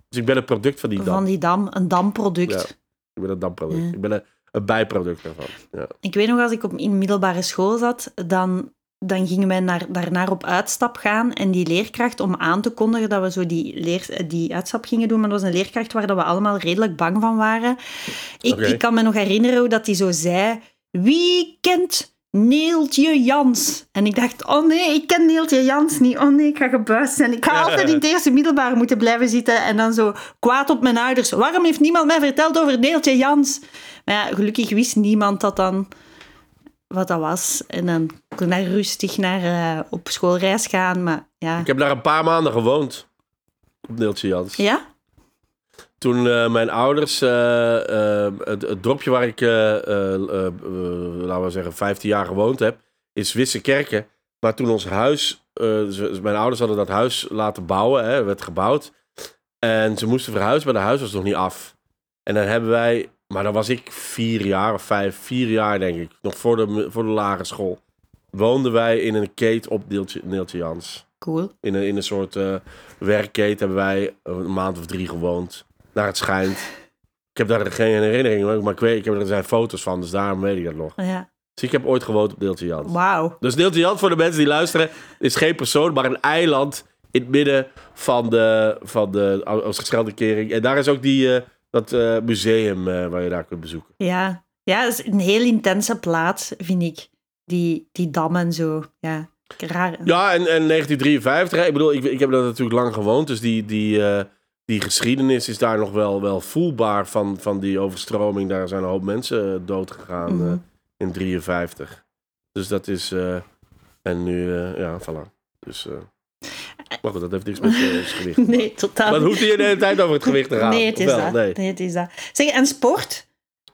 Dus ik ben een product van die dam. van die dam. Een damproduct. Ja. Ik ben een damproduct. Ja. Ik ben een, een bijproduct daarvan. Ja. Ik weet nog, als ik op, in middelbare school zat, dan, dan gingen wij naar, daarnaar op uitstap gaan. En die leerkracht, om aan te kondigen dat we zo die, leer, die uitstap gingen doen, maar dat was een leerkracht waar dat we allemaal redelijk bang van waren. Ik, ik kan me nog herinneren hoe dat hij zo zei, wie kent Neeltje Jans? En ik dacht, oh nee, ik ken Neeltje Jans niet. Oh nee, ik ga gebuist zijn. Ik ga altijd in het eerste middelbaar moeten blijven zitten. En dan zo kwaad op mijn ouders. Waarom heeft niemand mij verteld over Neeltje Jans? Maar ja, gelukkig wist niemand dat dan wat dat was. En dan kon ik rustig naar eh, op schoolreis gaan. Maar ja. Ik heb daar een paar maanden gewoond. Op Neeltje Jans. Ja? Toen eh, mijn ouders, eh, het, het dorpje waar ik, laten we zeggen, 15 jaar gewoond heb, is Wissekerken. Maar toen ons huis, dus mijn ouders hadden dat huis laten bouwen, hè, werd gebouwd. En ze moesten verhuizen, maar het huis was nog niet af. En dan hebben wij, maar dan was ik vier jaar of vijf, vier jaar denk ik, nog voor de, voor de lagere school. Woonden wij in een kate op Neeltje, Jans. Cool. In een, in een soort eh werkketen hebben wij een maand of drie gewoond. Naar het schijnt. Ik heb daar geen herinnering, maar ik weet, ik heb, er zijn foto's van, dus daarom weet ik dat nog. Ja. Dus ik heb ooit gewoond op Deeltje Jans. Wauw. Dus Deeltje Jans, voor de mensen die luisteren, is geen persoon, maar een eiland in het midden van de, van de Oosterscheldekering. En daar is ook die, eh, dat eh, museum eh, waar je daar kunt bezoeken. Ja. Ja, dat is een heel intense plaats, vind ik. Die, die dam en zo. Ja. Raar. Ja, en, en 1953, hè, ik bedoel, ik, ik heb daar natuurlijk lang gewoond, dus die, die, eh, die geschiedenis is daar nog wel, wel voelbaar van, van die overstroming. Daar zijn een hoop mensen dood gegaan Mhm. in 53. Dus dat is, en nu, ja, voilà. Dus, maar goed, dat heeft niks met eh, ons gewicht. Nee, totaal Maar het hoeft niet de hele tijd over het gewicht te gaan. Nee, het is dat. Nee. Nee, het is dat. Zeg, en sport?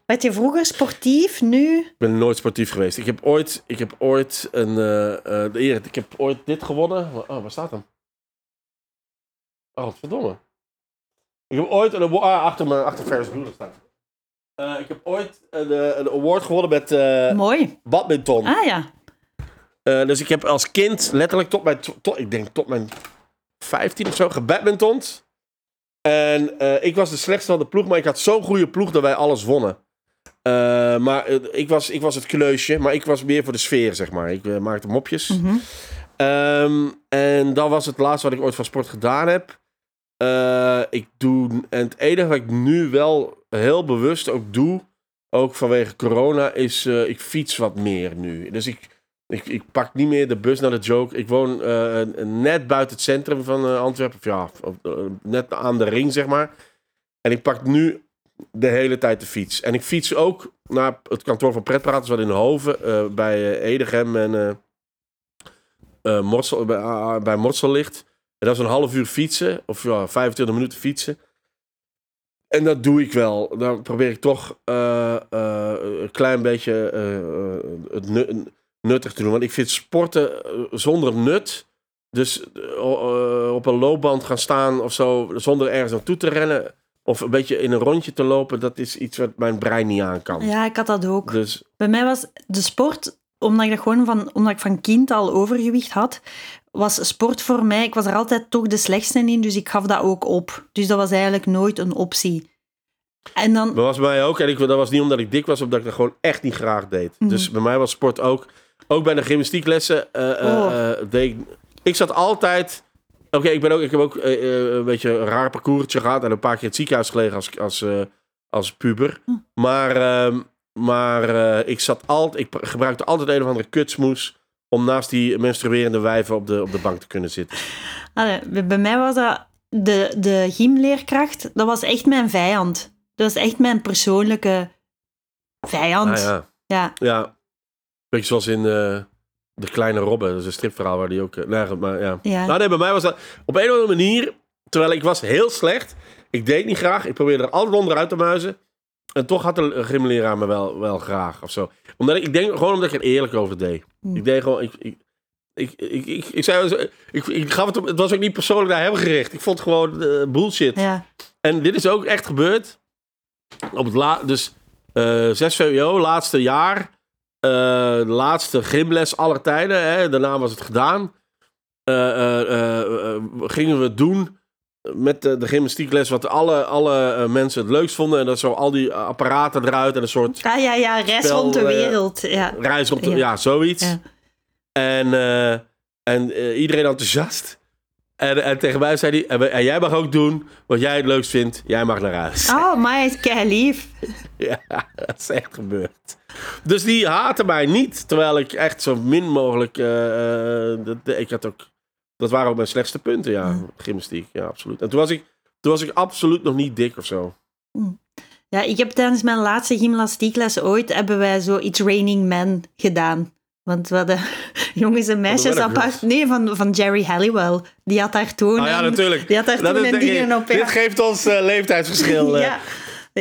Werd je vroeger sportief, nu? Ik ben nooit sportief geweest. Ik heb ooit, ik heb ooit een, eer, ik heb ooit dit gewonnen. Oh, waar staat hem? Oh, verdomme. Ik heb ooit een award, ah, achter me, achter Ferris Bueller staat. Eh, ik heb ooit een, een award gewonnen met eh, Mooi. badminton. Ah ja. Eh, dus ik heb als kind letterlijk tot mijn, tot, ik denk tot mijn 15 of zo, gebadmintond. En eh, ik was de slechtste van de ploeg, maar ik had zo'n goede ploeg dat wij alles wonnen. Eh, maar ik, was, ik was het kleusje, maar ik was meer voor de sfeer, zeg maar. Ik maakte mopjes. Mhm. Ehm, en dat was het laatste wat ik ooit van sport gedaan heb. Ik doe, en het enige wat ik nu wel heel bewust ook doe, ook vanwege corona, is ik fiets wat meer nu. Dus ik, ik, ik pak niet meer de bus naar de joke. Ik woon eh, net buiten het centrum van eh, Antwerpen, of ja, eh, net aan de ring, zeg maar. En ik pak nu de hele tijd de fiets. En ik fiets ook naar het kantoor van Pretpraters, wat in Hoven, bij Edegem en Morsel, bij, ah, bij Morsel ligt. En dat is een half uur fietsen, of ja, 25 minuten fietsen. En dat doe ik wel. Dan probeer ik toch een klein beetje het nuttig te doen. Want ik vind sporten eh, zonder nut, dus eh, eh, op een loopband gaan staan of zo, zonder ergens naartoe te rennen, of een beetje in een rondje te lopen, dat is iets wat mijn brein niet aan kan. Ja, ik had dat ook. Dus Bij mij was de sport, omdat ik, dat gewoon van, omdat ik van kind al overgewicht had, was sport voor mij, ik was er altijd toch de slechtste in, dus ik gaf dat ook op. Dus dat was eigenlijk nooit een optie. En dan, Dat was bij mij ook. En ik, dat was niet omdat ik dik was, omdat ik dat gewoon echt niet graag deed. Mhm. Dus bij mij was sport ook. Ook bij de gymnastieklessen. Oh. deed ik, ik zat altijd Oké, ik ben ook, ik heb ook een beetje een raar parcoursje gehad en een paar keer in het ziekenhuis gelegen als, als, als puber. Hm. Maar, ehm, maar ik zat altijd, ik gebruikte altijd een of andere kutsmoes om naast die menstruerende wijven op de, op de bank te kunnen zitten. Allee, bij bij mij was dat de, de gymleerkracht, dat was echt mijn vijand. Dat was echt mijn persoonlijke vijand. Ah, ja. ja. ja, beetje zoals in eh, De Kleine Robben, dat is een stripverhaal waar die ook... nee, maar ja. Ja. Nou nee, bij mij was dat op een of andere manier, terwijl ik was heel slecht, ik deed niet graag, ik probeerde er altijd onderuit te muizen. En toch had de gymleraar me wel, wel graag of zo. Omdat ik, ik denk gewoon omdat ik er eerlijk over deed. Hm. Ik deed gewoon, ik, ik, ik, ik, ik, ik zei, ik, ik gaf het, op- het was ook niet persoonlijk naar hem gericht. Ik vond het gewoon eh, bullshit. ja. En dit is ook echt gebeurd. Op het la dus eh 6 VWO, laatste jaar. Eh, de laatste gymles aller tijden. Hè, daarna was het gedaan. Eh, eh, gingen we het doen met de, de gymnastiekles wat alle, alle mensen het leukst vonden. En dat zo al die apparaten eruit en een soort Ah, ja, ja, reis Spel, rond de wereld. Ja. reis de, ja. Ja. zoiets. Ja. En, en iedereen enthousiast. En, en tegen mij zei hij, en, jij mag ook doen wat jij het leukst vindt. Jij mag naar huis. Oh, maar is kei lief. Ja, dat is echt gebeurd. Dus die haatte mij niet. Terwijl ik echt zo min mogelijk. eh, eh, dat, ik had ook, dat waren ook mijn slechtste punten, ja. Mm. Gymnastiek, ja, absoluut. En toen was, ik, toen was ik absoluut nog niet dik of zo. Ja, ik heb tijdens mijn laatste gymnastiekles ooit hebben wij zo It's Raining Men gedaan. Want we hadden jongens en meisjes apart. Nee, van, van Jerry Halliwell. Die had daar toen. Ah ja, natuurlijk. Die had daar toen een dingen op. dit geeft ons eh, leeftijdsverschil. eh. ja,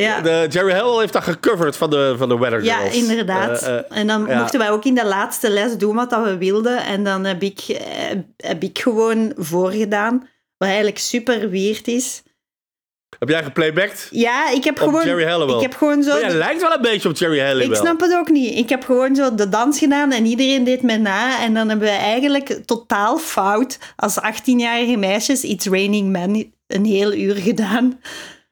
ja. De, Jerry Hell heeft dat gecoverd van de, van de Weather Ja, Girls. inderdaad. Eh, eh, en dan ja. mochten wij ook in de laatste les doen wat dat we wilden. En dan heb ik, eh, heb ik gewoon voorgedaan. Wat eigenlijk super weird is. Heb jij geplaybacked? Ja, ik heb Op gewoon... Jerry Halliwell. Ik heb gewoon zo... Maar jij lijkt wel een beetje op Jerry Halliwell. Ik snap het ook niet. Ik heb gewoon zo de dans gedaan en iedereen deed me na. En dan hebben we eigenlijk totaal fout als 18-jarige meisjes It's Raining Men een heel uur gedaan.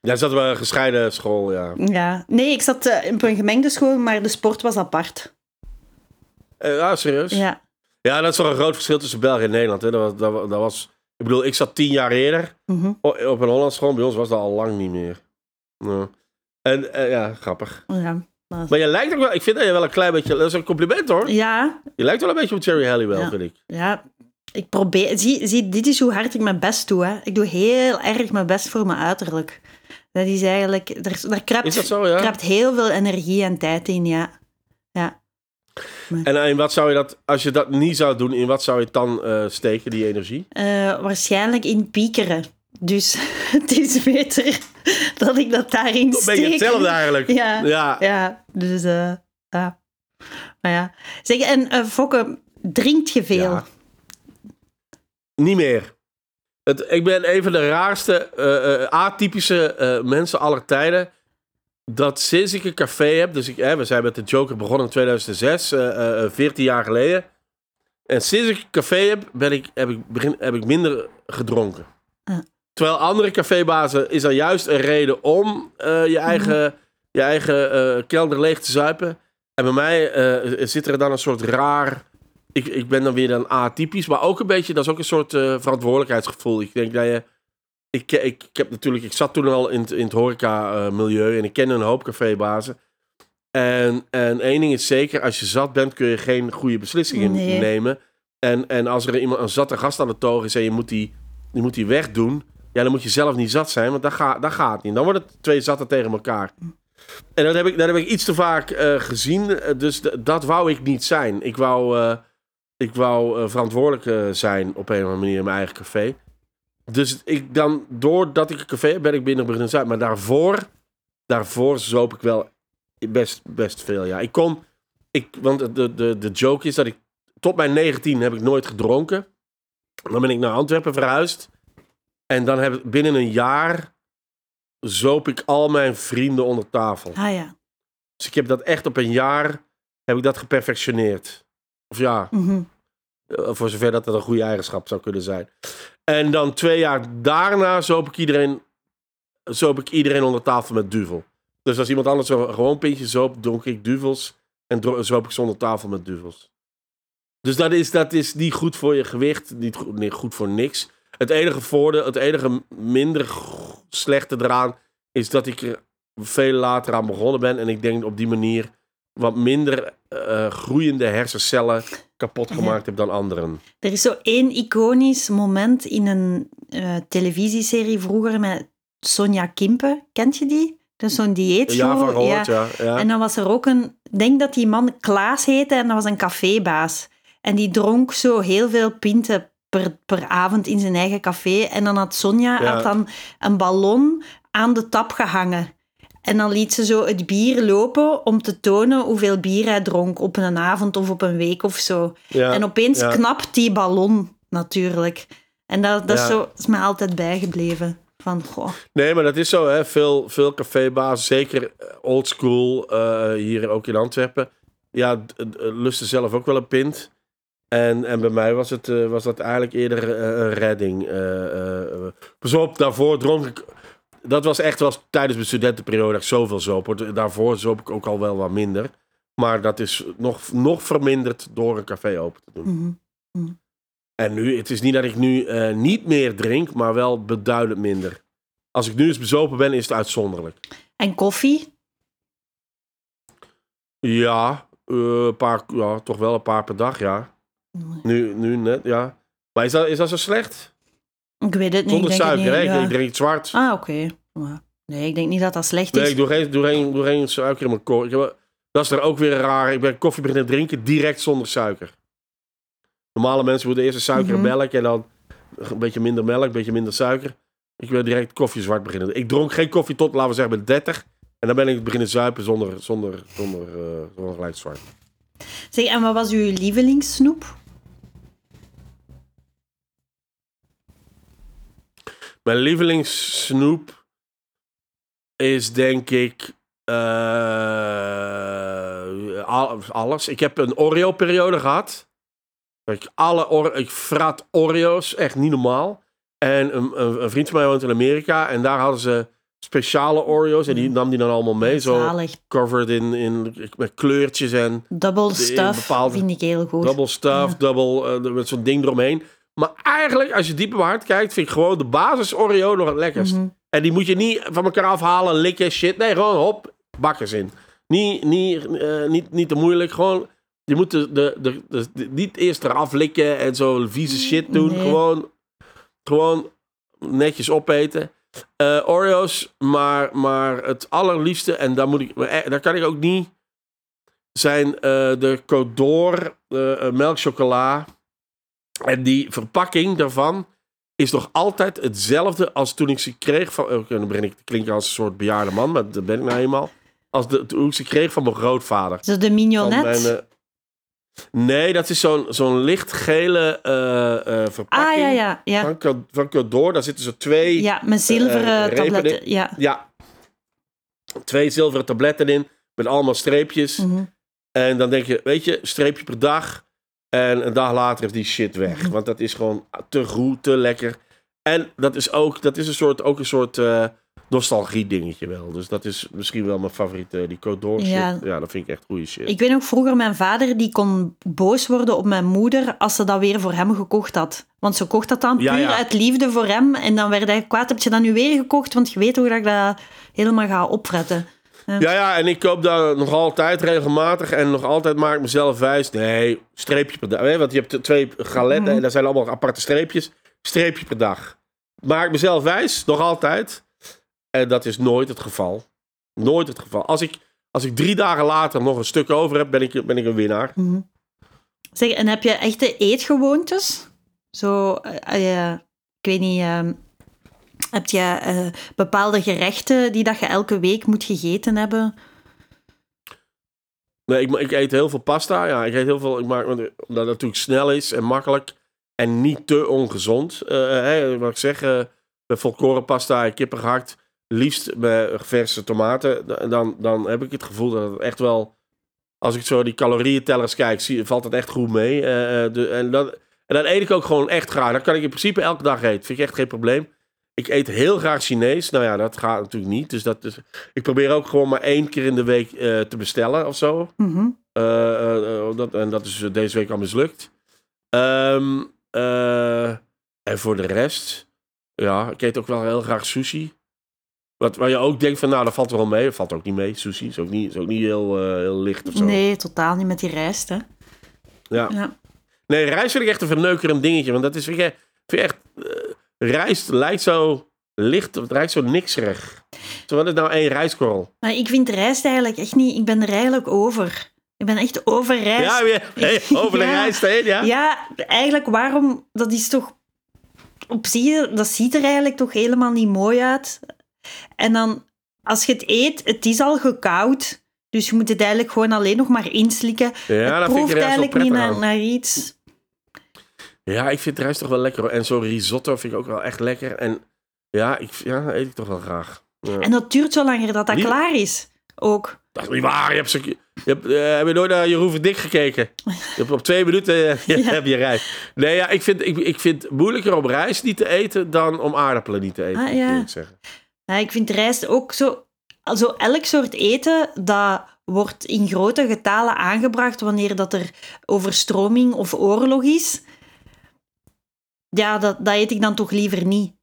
Jij zat bij een gescheiden school, ja. Ja. Nee, ik zat eh, op een gemengde school, maar de sport was apart. Eh, ah, serieus? Ja. Ja, dat is toch een groot verschil tussen België en Nederland. Hè? Dat, was, dat, wa- dat was, ik bedoel, ik zat tien jaar eerder Mhm. op een Hollands school. Bij ons was dat al lang niet meer. Ja. En eh, ja, grappig. Ja. Maar je lijkt ook wel, ik vind dat je wel een klein beetje, dat is een compliment hoor. Ja, Je lijkt wel een beetje op Jerry Halliwell, Ja. vind ik. ja. Ik probeer... Zie, zie, dit is hoe hard ik mijn best doe. Hè. Ik doe heel erg mijn best voor mijn uiterlijk. Dat is eigenlijk... Daar, daar kruipt, Is dat zo, ja? kruipt heel veel energie en tijd in, ja. Ja. En eh, in wat zou je dat, als je dat niet zou doen, in wat zou je het dan eh, steken, die energie? Eh, waarschijnlijk in piekeren. Dus het is beter dat ik dat daarin steek. beetje hetzelfde eigenlijk. Ja, Ja. ja. dus ja. Maar ja. Zeg, en Fokke, drinkt je veel? Ja. Niet meer. Het, ik ben een van de raarste, atypische mensen aller tijden. Dat sinds ik een café heb, dus ik, hè, we zijn met de Joker begonnen in 2006, eh, eh, 14 jaar geleden. En sinds ik een café heb, ben ik, heb, ik begin, heb ik minder gedronken. Terwijl andere cafébazen is er juist een reden om eh, je eigen, je eigen eh, kelder leeg te zuipen. En bij mij eh, zit er dan een soort raar ik, ik ben dan weer dan atypisch, maar ook een beetje, dat is ook een soort verantwoordelijkheidsgevoel. Ik denk dat je, ik, ik, ik heb natuurlijk, ik zat toen al in het, in het horeca-milieu en ik ken een hoop cafébazen. En, en één ding is zeker, als je zat bent kun je geen goede beslissingen Nee. nemen. En, en als er iemand, een zatte gast aan de toog is en je moet die, je moet die wegdoen, ja, dan moet je zelf niet zat zijn, want dat, gaat dat gaat niet. Dan worden het twee zatten tegen elkaar. En dat heb ik, dat heb ik iets te vaak eh, gezien, eh, dus dat wou ik niet zijn. Ik wou... eh, ik wou verantwoordelijk zijn op een of andere manier in mijn eigen café. Dus ik dan, doordat ik een café heb, ben ik binnen Brugge Zuid. Maar daarvoor, daarvoor zoop ik wel best, best veel, ja. Ik kon, ik, want de, de, de joke is dat ik, tot mijn 19 heb ik nooit gedronken. Dan ben ik naar Antwerpen verhuisd. En dan heb ik binnen een jaar, zoop ik al mijn vrienden onder tafel. Ah ja. Dus ik heb dat echt op een jaar, heb ik dat geperfectioneerd. Of ja, Mhm. Voor zover dat dat een goede eigenschap zou kunnen zijn. En dan twee jaar daarna zoop ik iedereen, zoop ik iedereen onder tafel met duvel. Dus als iemand anders gewoon pintje zoop, dronk ik duvels. En zoop ik ze onder tafel met duvels. Dus dat is, dat is niet goed voor je gewicht. Niet goed, goed voor niks. Het enige voordeel, het enige minder slechte eraan is dat ik er veel later aan begonnen ben. En ik denk op die manier wat minder eh, groeiende hersencellen kapot Ja. gemaakt heb dan anderen. Er is zo één iconisch moment in een eh, televisieserie vroeger met Sonja Kimpe. Kent je die? Dat is zo'n dieetshow. Ja, van gehoord, ja. ja. En dan was er ook een... Ik denk dat die man Klaas heette en dat was een cafébaas. En die dronk zo heel veel pinten per, per avond in zijn eigen café. En dan had Sonja Ja. had dan een ballon aan de tap gehangen. En dan liet ze zo het bier lopen om te tonen hoeveel bier hij dronk op een avond of op een week of zo. ja. En opeens ja. knapt die ballon natuurlijk. En dat, dat is, Ja. zo, is me altijd bijgebleven. Van, goh. Nee, maar dat is zo, hè. Veel, veel cafébazen, zeker oldschool, eh hier ook in Antwerpen. Ja, lusten zelf ook wel een pint. En, en bij mij was, het, eh, was dat eigenlijk eerder eh, een redding. eh eh, pas op, daarvoor dronk ik... Dat was echt was tijdens mijn studentenperiode ik zoveel zoop. Daarvoor zoop ik ook al wel wat minder. Maar dat is nog, nog verminderd door een café open te doen. Mhm. En nu, het is niet dat ik nu eh, niet meer drink, maar wel beduidend minder. Als ik nu eens bezopen ben, is het uitzonderlijk. En koffie? Ja, een paar, ja, toch wel een paar per dag, ja. Nu, nu net, ja. Maar is dat, is dat zo slecht? Ik weet het niet. Zonder ik denk het suiker, niet, Ik- ja. Ik drink het zwart. Ah, oké. Nee, ik denk niet dat dat slecht Nee, is. ik doe geen, doe geen, doe geen suiker in mijn koffie. Heb- Dat is er ook weer raar. Ik ben koffie beginnen drinken direct zonder suiker. Normale mensen moeten eerst een suiker en Mhm. melk en dan een beetje minder melk, een beetje minder suiker. Ik ben direct koffie zwart beginnen. Ik dronk geen koffie tot, laten we zeggen, met 30. En dan ben ik beginnen zuipen zonder, zonder, zonder, eh, zonder gelijk zwart. Zeg, en wat was uw lievelingssnoep? Mijn lievelingssnoep is denk ik eh, al- alles. Ik heb een Oreo-periode gehad. Ik, alle ik frat Oreo's, echt niet normaal. En een, een, een vriend van mij woont in Amerika en daar hadden ze speciale Oreo's en die nam die dan allemaal mee. Zo covered in, in, met kleurtjes en Double stuff bepaalde- vind ik heel goed. Double stuff, double, eh, met zo'n ding eromheen. Maar eigenlijk, als je diep in mijn hart kijkt, vind ik gewoon de basis Oreo nog het lekkerst. Mhm. En die moet je niet van elkaar afhalen, likken, shit. Nee, gewoon hop, bakkers in. Niet, niet, eh, niet, niet te moeilijk, gewoon... Je moet de, de, de, niet eerst eraf likken en zo vieze shit doen. Nee. Gewoon, gewoon netjes opeten. Eh, Oreo's, maar, maar het allerliefste, en daar, moet ik, eh, daar kan ik ook niet, zijn de Côte d'Or eh, melkchocola. En die verpakking daarvan is nog altijd hetzelfde als toen ik ze kreeg van... oh, Dan begin ik te klinken als een soort bejaarde man, maar dat ben ik nou eenmaal. Als de, toen ik ze kreeg van mijn grootvader. Zo de Van mignonet. mijn, eh, nee, dat is zo'n zo'n lichtgele eh, eh, verpakking ah, ja, ja. Ja, van, van. Daar zitten zo twee... ja met zilveren tabletten. Ja. Ja. Twee zilveren tabletten in, met allemaal streepjes. Mhm. En dan denk je, weet je, streepje per dag. En een dag later is die shit weg. Want dat is gewoon te goed, te lekker. En dat is ook, dat is een soort, ook een soort eh, nostalgie dingetje wel. Dus dat is misschien wel mijn favoriete, die Côte d'Or shit. Ja. Ja. dat vind ik echt goede shit. Ik weet nog vroeger, mijn vader die kon boos worden op mijn moeder als ze dat weer voor hem gekocht had. Want ze kocht dat dan Ja, puur ja. uit liefde voor hem. En dan werd hij kwaad, heb je dat nu weer gekocht? Want je weet hoe dat ik dat helemaal ga opfretten. Ja, ja, en ik koop dat nog altijd regelmatig. En nog altijd maak ik mezelf wijs. Nee, streepje per dag. hè, Want je hebt twee galetten Mhm. en daar zijn allemaal aparte streepjes. Streepje per dag. Maak ik mezelf wijs, nog altijd. En dat is nooit het geval. Nooit het geval. Als ik, als ik drie dagen later nog een stuk over heb, ben ik, ben ik een winnaar. Mhm. Zeg, en heb je echte eetgewoontes? Zo, eh, ik weet niet, eh, heb je eh, bepaalde gerechten die dat je elke week moet gegeten hebben? Nee, ik, ik eet heel veel pasta. Ja, ik eet heel veel. Ik maak, omdat het natuurlijk snel is en makkelijk. En niet te ongezond. Hè, wat ik zeg, met volkoren pasta en. Liefst met verse tomaten. Da- Dan, dan heb ik het gevoel dat het echt wel. Als ik zo die calorieëntellers kijk, zie, valt het echt goed mee. De, en, dan, en dan eet ik ook gewoon echt graag. Dat kan ik in principe elke dag eten. Vind ik echt geen probleem. Ik eet heel graag Chinees. Nou ja, dat gaat natuurlijk niet. Dus dat is, ik probeer ook gewoon maar één keer in de week eh, te bestellen of zo. Mhm. Eh, eh, eh, dat, en dat is deze week al mislukt. Ehm, eh, En voor de rest, ja, ik eet ook wel heel graag sushi. Wat, waar je ook denkt van, nou, dat valt wel mee. Dat valt ook niet mee. Sushi is ook niet, is ook niet heel, heel licht of zo. Nee, totaal niet met die rijst, hè. Ja. Ja. Nee, rijst vind ik echt een verneukerend dingetje. Want dat is, vind je, vind je echt... rijst lijkt zo licht, het lijkt zo nikserig. Wat is nou één rijstkorrel? Maar ik vind rijst eigenlijk echt niet... Ik ben er eigenlijk over. Ik ben echt over rijst. Ja, weer, hey, over de Ja. rijst heen, ja? Ja, eigenlijk waarom... Dat is toch... Op zich, dat ziet er eigenlijk toch helemaal niet mooi uit. En dan, als je het eet, het is al gekoud. Dus je moet het eigenlijk gewoon alleen nog maar inslikken. Ja, het dat vind ik proeft eigenlijk niet naar iets... Ja, ik vind rijst toch wel lekker. hoor. En zo'n risotto vind ik ook wel echt lekker. En ja, ik, ja dat eet ik toch wel graag. Ja. En dat duurt zo langer dat dat klaar is. Ook. Dat is niet waar. Je hebt, zo, je hebt, eh, heb je nooit naar Jeroen Dik gekeken? Je hebt op twee minuten eh, je, Ja. heb je rijst. Nee, ja, ik vind, ik, ik vind het moeilijker om rijst niet te eten dan om aardappelen niet te eten. Ah, ik ja. eerlijk zeggen. Ja, ik vind rijst ook zo... Also elk soort eten dat wordt in grote getalen aangebracht wanneer dat er overstroming of oorlog is. Ja, dat, dat eet ik dan toch liever niet.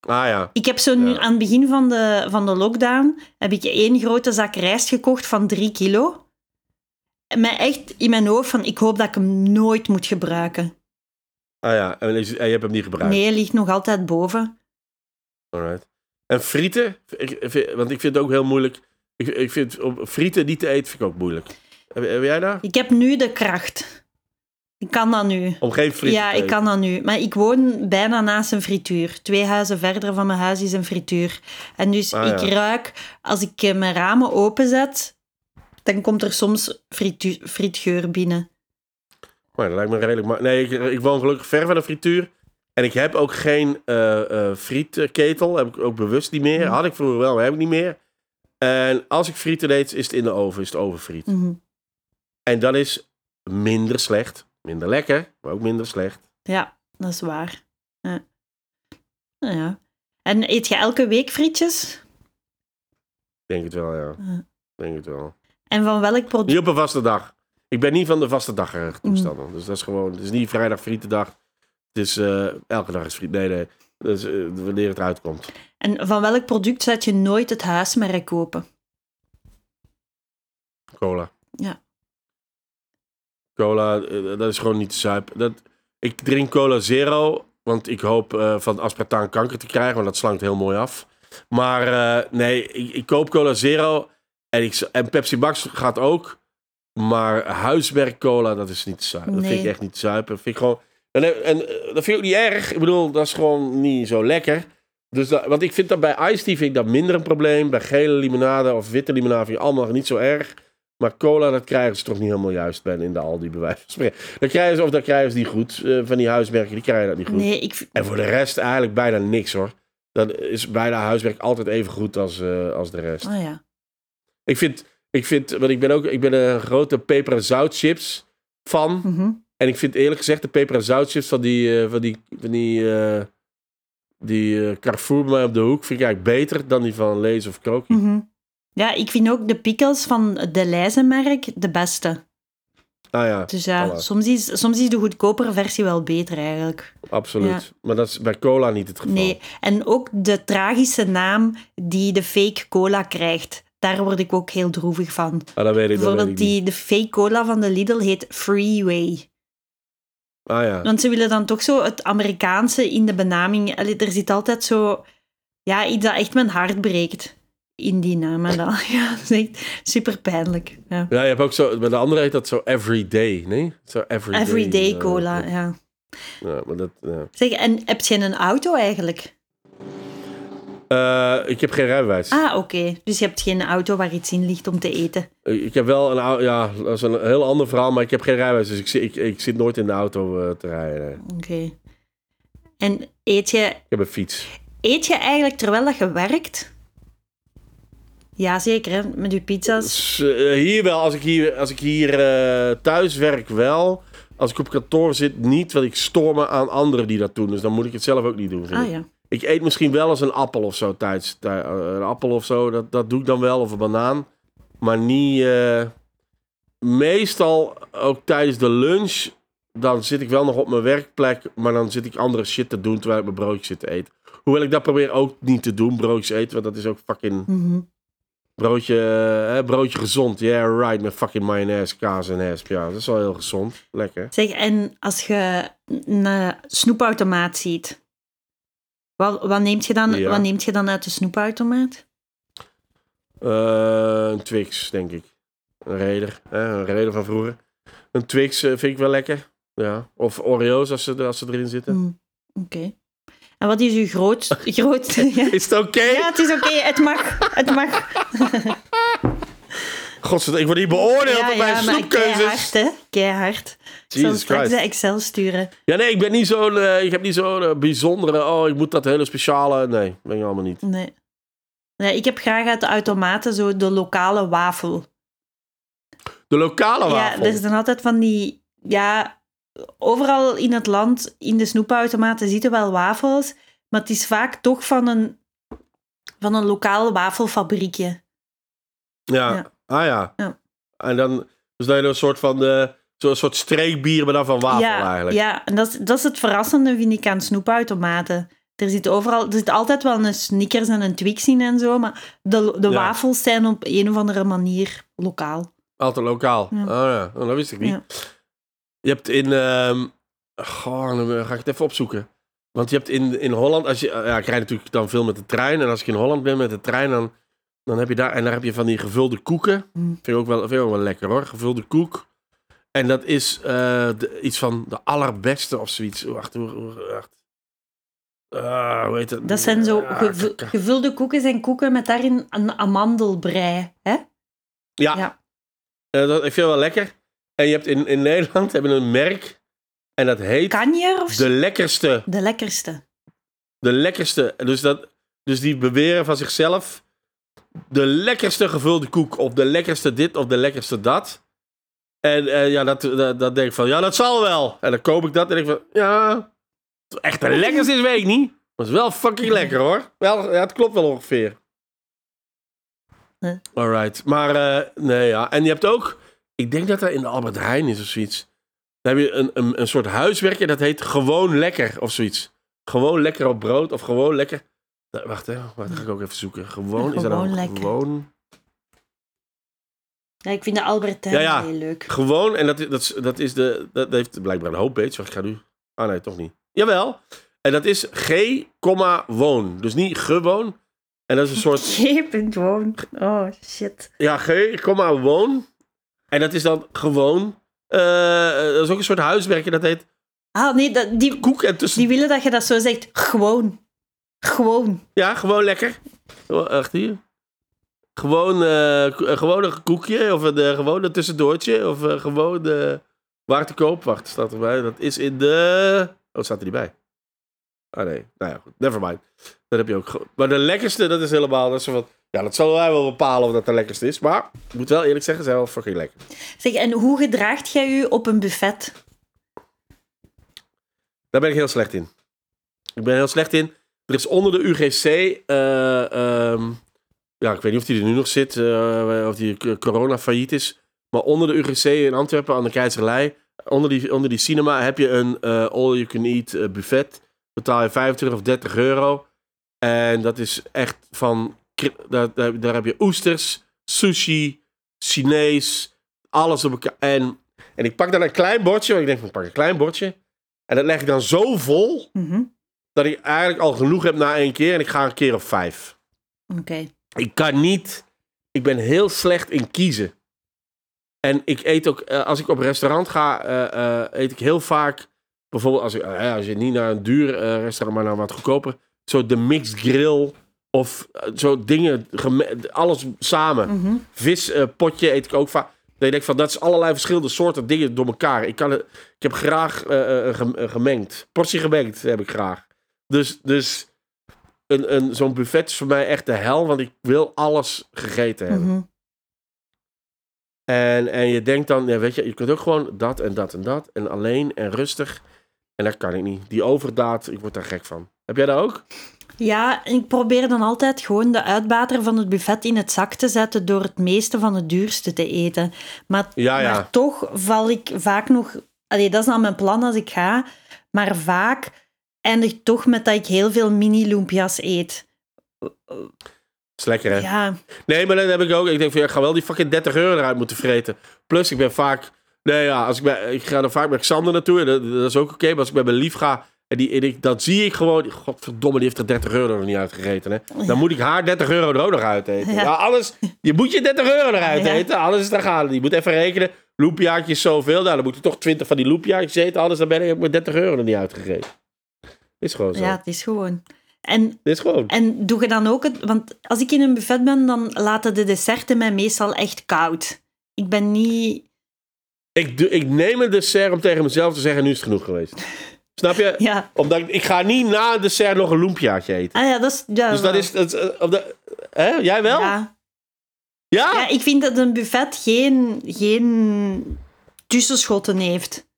Ah ja. Ik heb zo nu Ja. aan het begin van de, van de lockdown heb ik één grote zak rijst gekocht van drie kilo. Mij echt in mijn hoofd van, ik hoop dat ik hem nooit moet gebruiken. Ah ja. En, je hebt hem niet gebruikt. Nee, hij ligt nog altijd boven. Alright. En frieten? Want ik vind het ook heel moeilijk. Ik, ik vind frieten niet te eten vind ik ook moeilijk. Heb, heb jij daar? Ik heb nu de kracht. Ik kan dat nu. Om geen frieten Ja, ik kan dat nu. Maar ik woon bijna naast een frituur. Twee huizen verder van mijn huis is een frituur. En dus Ah, ik ja. ruik, als ik eh, mijn ramen openzet, dan komt er soms fritu- frietgeur binnen. Maar dat lijkt me redelijk. Maar nee, ik, ik woon gelukkig ver van de frituur. En ik heb ook geen eh frietketel. Heb ik ook bewust niet meer. Mhm. Had ik vroeger wel, maar heb ik niet meer. En als ik frieten eet, is het in de oven, is het overfriet. Mhm. En dat is minder slecht. Minder lekker, maar ook minder slecht. Ja, dat is waar. Ja. Nou ja. En eet je elke week frietjes? Denk het wel, ja. Ja. Denk het wel. En van welk product? Niet op een vaste dag. Ik ben niet van de vaste dag Mm. toestanden. Dus dat is gewoon, het is niet vrijdag frietendag. Het is eh, elke dag is friet. Nee, nee. Dus wanneer het uitkomt. En van welk product zet je nooit het huismerk kopen? Cola. Ja. Cola, eh, dat is gewoon niet te zuipen. Dat, ik drink cola zero, want ik hoop eh, van aspartaan kanker te krijgen, want dat slankt heel mooi af. Maar eh, nee, ik, ik koop cola zero en, ik, en Pepsi Max gaat ook. Maar huismerk cola, dat is niet te zuipen. Dat vind ik echt niet te zuipen. Dat vind ik gewoon... En, en dat vind ik ook niet erg. Ik bedoel, dat is gewoon niet zo lekker. Dus dat, want ik vind dat bij iced tea vind ik dat minder een probleem. Bij gele limonade of witte limonade vind ik allemaal niet zo erg. Maar cola, dat krijgen ze toch niet helemaal juist bij in de Aldi, bij wijze van spreken. Dat krijgen ze, of dat krijgen ze niet goed. eh, van die huismerken, die krijgen dat niet goed. Nee, ik, En voor de rest eigenlijk bijna niks hoor. Dat is bijna huiswerk altijd even goed als, eh, als de rest. oh ja. Ik vind, ik vind, want ik ben ook ik ben een grote peper en zoutchips fan. Mhm. En ik vind eerlijk gezegd de peper en zoutchips van die, eh, van die, van die, die Carrefour bij mij op de hoek vind ik eigenlijk beter dan die van Lees of Kroki. Mhm. Ja, ik vind ook de pickles van de Lijzenmerk de beste. Ah ja, Dus ja, Voilà. soms is, soms is de goedkopere versie wel beter eigenlijk. absoluut. Maar dat is bij cola niet het geval. Nee, en ook de tragische naam die de fake cola krijgt. Daar word ik ook heel droevig van. Ah, dat weet ik, dat weet ik Bijvoorbeeld die, de fake cola van de Lidl heet Freeway. Ah ja. Want ze willen dan toch zo het Amerikaanse in de benaming. Allee, er zit altijd zo... Ja, iets dat echt mijn hart breekt in die naam. En dan, ja, dat is echt super pijnlijk. Ja. Ja, je hebt ook zo, bij de andere heet dat zo everyday, nee? Zo everyday. Everyday eh, cola, ja. ja. Ja, maar dat, ja. Zeg, en heb je een auto eigenlijk? Eh, ik heb geen rijbewijs. Ah, oké. Dus je hebt geen auto waar iets in ligt om te eten. Ik heb wel een auto, ja, dat is een heel ander verhaal, maar ik heb geen rijbewijs, dus ik, zit- ik, ik zit nooit in de auto eh, te rijden. nee. Oké. En eet je, Ik heb een fiets. eet je eigenlijk terwijl dat je werkt? Ja, zeker, hè? Met je pizza's. Eh, hier wel, als ik hier, als ik hier eh, thuis werk wel. Als ik op kantoor zit, niet, want ik stoor me aan anderen die dat doen. Dus dan moet ik het zelf ook niet doen. vind Ah ik. ja. Ik eet misschien wel eens een appel of zo tijdens. tij- eh, een appel of zo, dat, dat doe ik dan wel. Of een banaan. Maar niet. meestal ook tijdens de lunch dan zit ik wel nog op mijn werkplek, maar dan zit ik andere shit te doen terwijl ik mijn broodje zit te eten. Hoewel ik dat probeer ook niet te doen, broodjes eten, want dat is ook fucking Mhm. Broodje, eh, broodje gezond. Yeah, right, met fucking mayonaise, kaas en hesp. Ja, dat is wel heel gezond. Lekker. Zeg, en als je een snoepautomaat ziet, wat, wat, neemt je dan, Ja. wat neemt je dan uit de snoepautomaat? Eh, een Twix, denk ik. Een reder, hè, een reder van vroeger. Een Twix eh, vind ik wel lekker. Ja. Of Oreo's als ze, als ze erin zitten. Hmm, Oké. En wat is uw grootste... grootste ja. Is het oké? ja, het is oké, het mag. Het mag. Godzijdank, ik word niet beoordeeld op mijn maar snoepkeuzes. keihard, hè. Keihard. Ik zal Jesus straks Christ. de Excel sturen. Ja, nee, ik ben niet zo'n... eh, ik heb niet zo'n eh, bijzondere... Oh, ik moet dat hele speciale... Nee, ben je allemaal niet. Nee. nee. Ik heb graag uit de automaten zo de lokale wafel. De lokale Ja, wafel. er zijn altijd van die... Ja, overal in het land, in de snoepautomaten, zitten wel wafels. Maar het is vaak toch van een, van een lokaal wafelfabriekje. Ja. Ja. Ah ja. Ja. En dan... Dus dan je een soort van... eh zo'n soort streekbier, maar dan van wafel ja, eigenlijk. ja, en dat is, dat is het verrassende, vind ik, aan snoepautomaten. Er zit overal, er zit altijd wel een Snickers en een Twix in en zo, maar de, de Ja. wafels zijn op een of andere manier lokaal. Altijd lokaal. Ja. Oh ja, oh, dat wist ik niet. Je hebt in... ehm goh, dan ga ik het even opzoeken. Want je hebt in, in Holland... Als je, ja, ik rijd natuurlijk dan veel met de trein. En als ik in Holland ben met de trein, dan, dan heb je daar... En daar heb je van die gevulde koeken. Mm. Vind ik ook wel, vind ik ook wel lekker hoor. Gevulde koek. En dat is eh, de- iets van de allerbeste of zoiets. Wacht, hoe, hoe, wacht. Ah, hoe heet het? Dat zijn zo Ah, gevu- gevulde koeken en koeken met daarin een amandelbrei. Hè? Ja, Ja. Eh, dat, ik vind het wel lekker. En je hebt in, in Nederland hebben een merk. En dat heet Kanjer of zo? de lekkerste. De lekkerste. De lekkerste. Dus, dat, dus die beweren van zichzelf. De lekkerste gevulde koek. Of de lekkerste dit of de lekkerste dat. En eh, ja, dat, dat, dat denk ik van, ja, dat zal wel. En dan koop ik dat en denk ik van, ja. Echt de lekkerste is, weet ik niet. Maar het is wel fucking lekker hoor. Wel, ja, het klopt wel ongeveer. Huh? Alright. Maar eh, nee, ja. En je hebt ook, ik denk dat dat in de Albert Heijn is of zoiets. Dan heb je een, een, een soort huiswerkje dat heet gewoon lekker of zoiets. Gewoon lekker op brood of gewoon lekker. Wacht hè, wacht, dat ga ik ook even zoeken. Gewoon, is dat lekker. gewoon? Ja, ik vind de Albertijn Ja, ja. heel leuk. Gewoon, en dat, is- dat, dat is de, dat heeft blijkbaar een homepage. Wacht, ik ga nu. Ah nee, toch niet. Jawel. En dat is G, woon. Dus niet gewoon. En dat is een soort, Geen woon. Oh, shit. ja, G, woon. En dat is dan gewoon, eh, dat is ook een soort huiswerkje. Dat heet Ah, nee, dat, die, koek en tussen... die willen dat je dat zo zegt. Gewoon. Gewoon. Ja, gewoon lekker. Oh, Echt hier. Gewoon, ko- eh, gewoon een koekje of een gewoon een tussendoortje. Of eh, gewoon waar te koop. Wacht, staat erbij. Dat is in de... Oh, staat er niet bij. Ah nee, nou ja, goed. Never mind. Dat heb je ook. Maar de lekkerste, dat is helemaal... Dat is van, ja, dat zal wij wel bepalen of dat de lekkerste is. Maar, ik moet wel eerlijk zeggen, ze zijn wel fucking lekker. Zeg, en hoe gedraagt jij je op een buffet? Daar ben ik heel slecht in. Ik ben heel slecht in. Er is onder de UGC. eh, ehm, ja, ik weet niet of die er nu nog zit. eh, of die corona failliet is. Maar onder de UGC in Antwerpen aan de Keizerlei. Onder die, onder die cinema heb je een eh, all-you-can-eat buffet. Betaal je 25 of 30 euro. En dat is echt van. Daar, daar, daar heb je oesters, sushi, Chinees, alles op elkaar. En, en ik pak dan een klein bordje. want Ik denk van, ik pak een klein bordje. En dat leg ik dan zo vol. Mhm. dat ik eigenlijk al genoeg heb na één keer. En ik ga een keer of vijf. Oké. Ik kan niet. Ik ben heel slecht in kiezen. En ik eet ook, eh, als ik op restaurant ga, eh, eh, eet ik heel vaak. Bijvoorbeeld als, ik, als je niet naar een duur restaurant, maar naar wat goedkoper. Zo de mixed grill. Of eh, zo dingen, alles samen. Mhm. Vispotje eet ik ook vaak. Dat je denkt van, dat is allerlei verschillende soorten dingen door elkaar. Ik, kan ik heb graag eh, gemengd. Portie gemengd heb ik graag. Dus, dus een, een, zo'n buffet is voor mij echt de hel, want ik wil alles gegeten hebben. Mhm. En, en je denkt dan, ja, weet je, je kunt ook gewoon dat en dat en dat. En alleen en rustig. En dat kan ik niet. Die overdaad, ik word daar gek van. Heb jij dat ook? Ja, ik probeer dan altijd gewoon de uitbater van het buffet in het zak te zetten door het meeste van het duurste te eten. Maar, Ja, ja. maar toch val ik vaak nog allee, dat is dan mijn plan als ik ga. Maar vaak eindigt toch met dat ik heel veel mini-loempia's eet. is lekker, hè? Ja, Nee, maar dan heb ik ook... Ik denk van, ja, ik ga wel die fucking 30 euro eruit moeten vreten. Plus, ik ben vaak... Nee, ja, als ik, ben, ik ga dan vaak met Xander naartoe. En dat, dat is ook oké. maar als ik bij mijn lief ga... En, die, en ik, dan zie ik gewoon... Godverdomme, die heeft er 30 euro nog niet uitgegeten, hè? Dan moet ik haar 30 euro er ook nog uit eten. Ja. Ja. alles... Je moet je 30 euro eruit eten. Alles is daar gaan. Je moet even rekenen. Loepiaatjes zoveel. Nou, dan moet je toch 20 van die loepiaatjes eten. Anders dan ben ik met 30 euro er niet uitgegeten. Is gewoon zo. ja, het is gewoon. En, is gewoon. en doe je dan ook het... Want als ik in een buffet ben, dan laten de desserten mij meestal echt koud. Ik ben niet... Ik, doe, ik neem een dessert om tegen mezelf te zeggen, nu is het genoeg geweest. Snap je? Ja, Omdat ik, ik ga niet na een dessert nog een loempiaatje eten. ah, ja dat is... Ja, Dus dat is... Dat, is, eh, of dat- hè? Jij wel? Ja? Ja. ja, ik vind dat een buffet geen, geen tussenschotten heeft.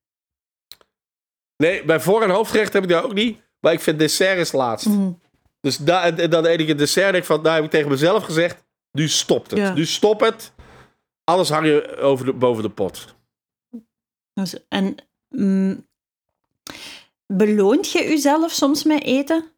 Nee, bij voor- en hoofdgerecht heb ik dat ook niet. Maar ik vind dessert is laatst. Mhm. Dus da, en dan eet ik een dessert ik van, nou heb ik tegen mezelf gezegd, nu stopt het. Ja. Nu stop het. Alles hang je over de, boven de pot. Dus, en mm, beloont je jezelf soms met eten?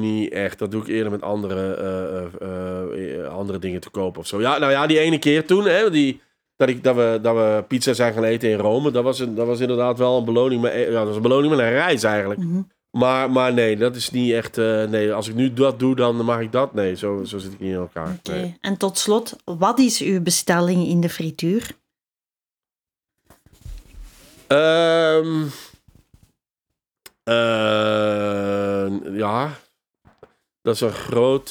Niet echt. Dat doe ik eerder met andere, eh, eh, eh, andere dingen te kopen of zo. Ja, nou ja, die ene keer toen, hè, die, dat, ik, dat, we, dat we pizza zijn gaan eten in Rome, dat was, een, dat was inderdaad wel een beloning. Met, ja, dat was een beloning met een reis eigenlijk. Mhm. Maar, maar nee, dat is niet echt. nee, als ik nu dat doe, dan mag ik dat. Nee, zo, zo zit ik niet in elkaar. Oké. Nee. En tot slot, wat is uw bestelling in de frituur? Ehm, eh, ja, dat is een groot,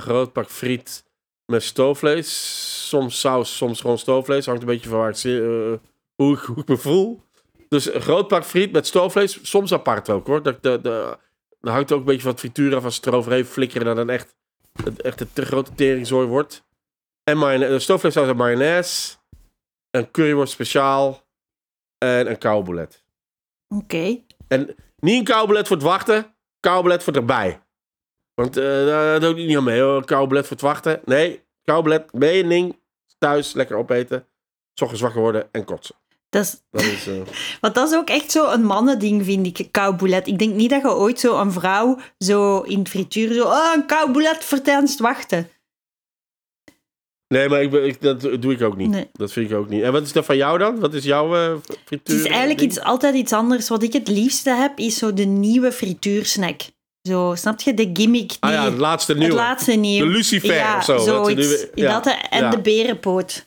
groot pak friet met stoofvlees. Soms saus, soms gewoon stoofvlees. Hangt een beetje van waar eh, hoe, ik, me voel. Dus een groot pak friet met stoofvlees. Soms apart ook hoor. Dat, dat, dat, hangt ook een beetje van het frituur af. Als het eroverheen flikkeren, dat dan echt, echt een te grote teringzooi wordt. En mayonaise, stoofvlees en mayonaise. Een curryworst speciaal. En een koubolet. Oké. En niet een koubolet voor het wachten, koubolet voor erbij. Want eh daar doe ik niet aan mee hoor. Voor het wachten. Nee, koubolet, mening, thuis, lekker opeten. Ochtends wakker worden en kotsen. Dat is, Dat is, eh, want dat is ook echt zo een mannending, vind ik, kouboulet. Ik denk niet dat je ooit zo een vrouw zo in het frituur zo... Oh, een tijdens het wachten. Nee, maar ik, ben- ik, dat doe ik ook niet. Nee. Dat vind ik ook niet. En wat is dat van jou dan? Wat is jouw eh frituur? Het is eigenlijk iets, altijd iets anders. Wat ik het liefste heb, is zo de nieuwe frituursnack. Zo, snap je? De gimmick. Die, Ah ja, het laatste het nieuwe. laatste nieuw. De Lucifer ja, of zo. ja. Dat, en ja. de berenpoot. De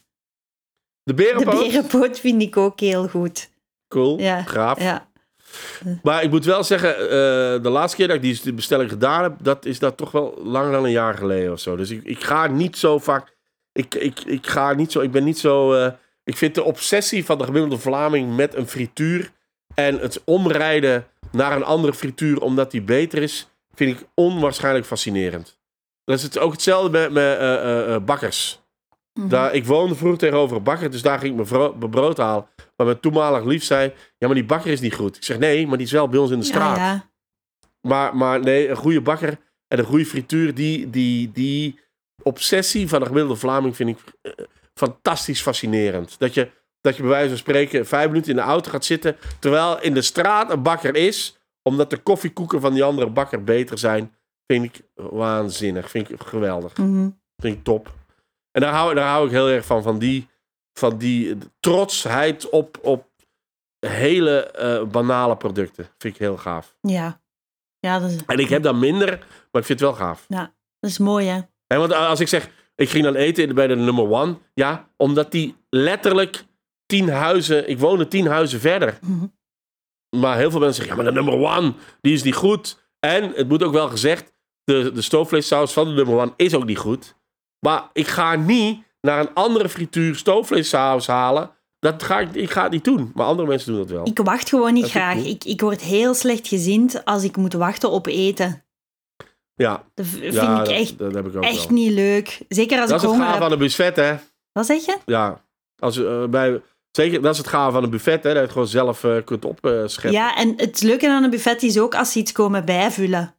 De berenpoot? berenpoot vind ik ook heel goed. Cool, Ja, gaaf. Ja. Maar ik moet wel zeggen, eh, de laatste keer dat ik die die bestelling gedaan heb, dat is dat toch wel langer dan een jaar geleden of zo. Dus ik, ik ga niet zo vaak. Ik, ik, ik ga niet zo. Ik ben niet zo. eh, ik vind de obsessie van de gemiddelde Vlaming met een frituur en het omrijden naar een andere frituur omdat die beter is, vind ik onwaarschijnlijk fascinerend. Dat is het, ook hetzelfde met, met eh, eh, bakkers. Mhm. Daar, ik woonde vroeger tegenover een bakker, dus daar ging ik mijn, brood halen. Maar mijn toenmalig lief zei, ja, maar die bakker is niet goed. Ik zeg, nee, maar die is wel bij ons in de straat. Ja, ja. Maar, maar nee, een goede bakker en een goede frituur, die, die, die obsessie van de gemiddelde Vlaming vind ik eh, fantastisch fascinerend. Dat je, dat je bij wijze van spreken vijf minuten in de auto gaat zitten, terwijl in de straat een bakker is, omdat de koffiekoeken van die andere bakker beter zijn, vind ik waanzinnig. Vind ik geweldig. Mhm. Vind ik top. En daar hou, daar hou ik heel erg van. Van die, van die trotsheid op, op hele eh, banale producten. Vind ik heel gaaf. ja. Ja, dat is, En ik heb dat minder, maar ik vind het wel gaaf. dat is mooi, hè? En want als ik zeg, ik ging dan eten bij de nummer one. Ja, omdat die letterlijk tien huizen... Ik woonde tien huizen verder. Mhm. Maar heel veel mensen zeggen, ja, maar de nummer one, die is niet goed. En het moet ook wel gezegd, de, de stoofvleessaus van de nummer one is ook niet goed. Maar ik ga niet naar een andere frituur stoofvleessaus halen. Dat ga ik, ik ga het niet doen. Maar andere mensen doen dat wel. Ik wacht gewoon niet Dat graag. Ik, ik word heel slecht gezind als ik moet wachten op eten. Ja, Dat vind ja ik dat, echt, dat heb ik ook echt wel. niet leuk. Zeker als Dat is ik het honger gaaf heb. van een buffet, hè. Wat zeg je? Ja, als, eh, bij, zeker, dat is het gaaf van een buffet, hè. Dat je het gewoon zelf eh, kunt opscheppen. Ja, en het leuke aan een buffet is ook als ze iets komen bijvullen.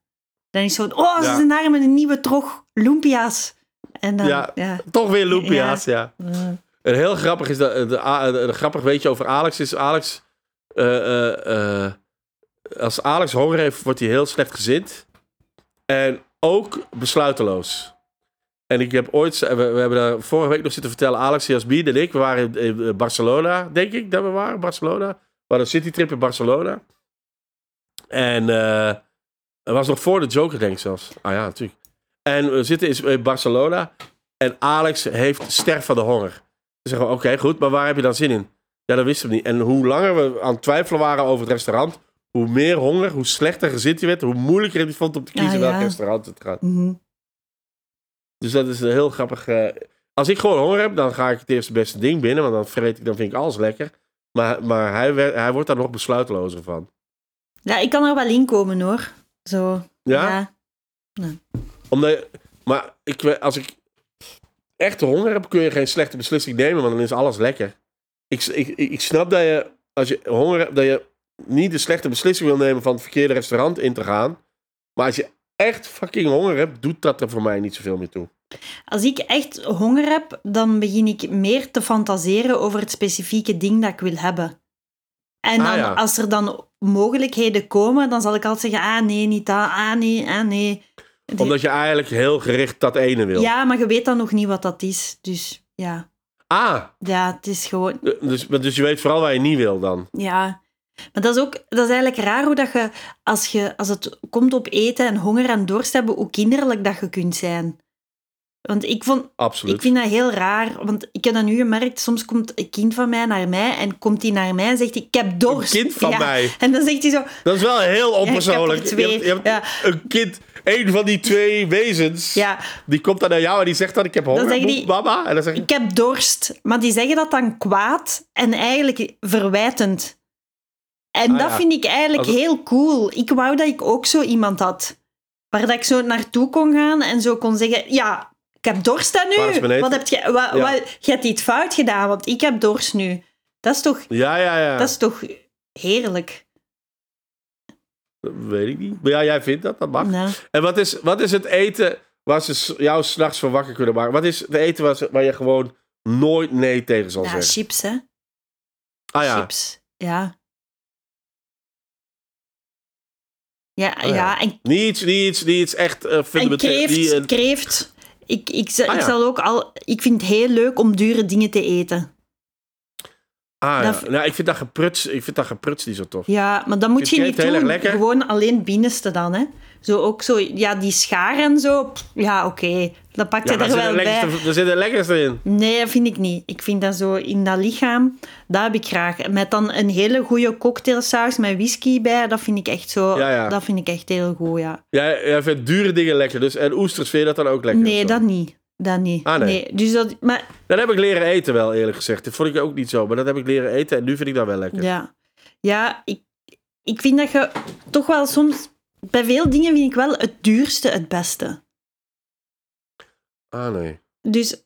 Dan is het zo, oh, ze Ja. zijn daar met een nieuwe trog lumpia's. En dan, ja. Ja. Toch weer loempia's, ja. Mm. En heel grappig is dat, de, A- de, grappig weetje over Alex is Alex, eh, eh, eh, als Alex honger heeft, wordt hij heel slecht gezind. En ook besluiteloos. En ik heb ooit, we, hebben daar vorige week nog zitten vertellen, Alex, Jasmin en ik, we waren in, Barcelona, denk ik dat we waren, Barcelona. We hadden een citytrip in Barcelona. En eh het was nog voor de Joker, denk ik zelfs. Ah ja, natuurlijk. En we zitten in- Barcelona en Alex heeft sterf van de honger. Dan zeggen oké, goed, maar waar heb je dan zin in? Ja, dat wisten we niet. En hoe langer we aan het twijfelen waren over het restaurant, hoe meer honger, hoe slechter gezind hij werd, hoe moeilijker hij vond om te kiezen Ah, welk ja. restaurant het gaat. Mhm. Dus dat is een heel grappig. eh, als ik gewoon honger heb, dan ga ik het eerste beste ding binnen, want dan vreet ik, dan vind ik alles lekker. Maar, maar hij, wer- hij wordt daar nog besluitelozer van. Ja, ik kan er wel in komen hoor. Zo. Ja? ja. Omdat, je- maar ik, als ik echt honger heb, kun je geen slechte beslissing nemen, want dan is alles lekker. Ik, ik ik snap dat je, als je honger hebt, dat je niet de slechte beslissing wil nemen van het verkeerde restaurant in te gaan. Maar als je echt fucking honger hebt, doet dat er voor mij niet zoveel meer toe. Als ik echt honger heb, dan begin ik meer te fantaseren over het specifieke ding dat ik wil hebben. En Ah, dan, ja. als er dan mogelijkheden komen, dan zal ik altijd zeggen, ah nee, niet dat, ah nee, ah nee. Omdat je eigenlijk heel gericht dat ene wil. Ja, maar je weet dan nog niet wat dat is. Dus ja, Ah, ja het is gewoon... dus, dus je weet vooral waar je niet wil dan. Ja, maar dat is ook dat is eigenlijk raar hoe dat je als, je, als het komt op eten en honger en dorst hebben, hoe kinderlijk dat je kunt zijn. Want ik, vond, Absoluut. ik vind dat heel raar, want ik heb dat nu gemerkt, soms komt een kind van mij naar mij en komt hij naar mij en zegt hij, ik heb dorst. Een kind van Ja. mij. En dan zegt hij zo, Dat is wel heel ja, ik heb onpersoonlijk. er twee. Je hebt, je hebt Ja, een kind, een van die twee wezens, ja, die komt dan naar jou en die zegt dan, ik heb honger, die- mama. En dan zeg je, ik heb dorst. Maar die zeggen dat dan kwaad en eigenlijk verwijtend. En Ah, dat ja. vind ik eigenlijk Als- heel cool. Ik wou dat ik ook zo iemand had. Waar dat ik zo naartoe kon gaan en zo kon zeggen... Ja, ik heb dorst nu. Wat heb je... Wat, Ja. wat, je hebt iets fout gedaan, want ik heb dorst nu. Dat is toch, ja, ja, ja. dat is toch heerlijk? Dat weet ik niet. Maar ja, jij vindt dat, dat mag. Nou, En wat is, wat is het eten waar ze jou s'nachts van wakker kunnen maken? Wat is het eten waar, ze- waar je gewoon nooit nee tegen zal ja, zeggen? chips, hè. Ah ja, Chips. Ja. Ja, Oh ja. ja, en niet iets, niet iets, niet iets echt uh, En kreeft, niet een- kreeft. Ik, ik, zal- Ah, ik ja. zal ook al... Ik vind het heel leuk om dure dingen te eten. Ah, ja. dat- Nou, ik vind dat gepruts, ik vind dat gepruts niet zo tof. Ja, maar dat moet je niet doen. Gewoon alleen binnenste dan, hè. Zo ook zo... Ja, die schaar en zo. pff, ja, oké. Dan pakt Ja, je er er zit wel bij. er zit een lekkerste in. Nee, dat vind ik niet. Ik vind dat zo in dat lichaam, dat heb ik graag. Met dan een hele goede cocktailsaus met whisky bij, dat vind ik echt zo... Ja, ja. Dat vind ik echt heel goed, ja. Jij, jij vindt dure dingen lekker. Dus, en oesters, vind je dat dan ook lekker? Nee, dat niet. Dat niet. Ah, nee. Dus dat... Maar Dat heb ik leren eten wel, eerlijk gezegd. Dat vond ik ook niet zo. Maar dat heb ik leren eten en nu vind ik dat wel lekker. Ja, ja ik, ik vind dat je toch wel soms... Bij veel dingen vind ik wel het duurste het beste. Ah, nee. Dus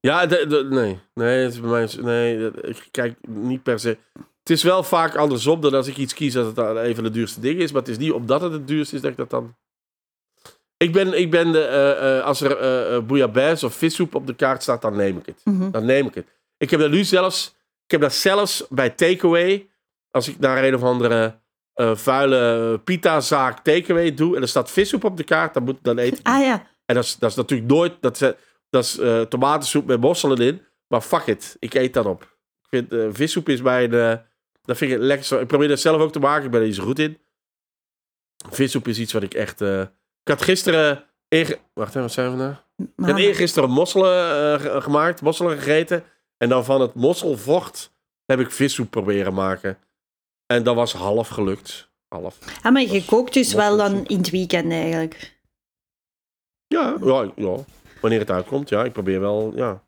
Ja, de, de- nee. Nee, het is bij mij... Nee, ik kijk niet per se... Het is wel vaak andersom dan als ik iets kies dat het van de duurste dingen is. Maar het is niet omdat het het duurste is dat ik dat dan... Ik ben, ik ben de, eh, eh, als er eh uh, bouillabaisse of vissoep op de kaart staat, dan neem ik het. mhm. Dan neem ik het. Ik heb dat nu zelfs... Ik heb dat zelfs bij takeaway. Als ik naar een of andere eh, vuile pita-zaak takeaway doe... en er staat vissoep op de kaart, dan, moet, dan eet ik Ah ja, en dat is, dat is natuurlijk nooit... Dat, is- dat is eh, tomatensoep met mosselen in. Maar fuck it, ik eet dat op. Ik vind eh, vissoep is mijn... eh dat vind ik het lekkerste. Ik probeer dat zelf ook te maken. Ik ben er niet zo goed in. Vissoep is iets wat ik echt... eh, ik had gisteren... Inge... Wacht even, wat zijn we nou? Ik had eergisteren mosselen eh, ge- gemaakt. Mosselen gegeten. En dan van het mosselvocht heb ik vissoep proberen maken. En dat was half gelukt. Half. ah, maar je kookt dus wel dan in het weekend eigenlijk. Ja, ja, ja. Wanneer het uitkomt, ja. Ik probeer wel, ja.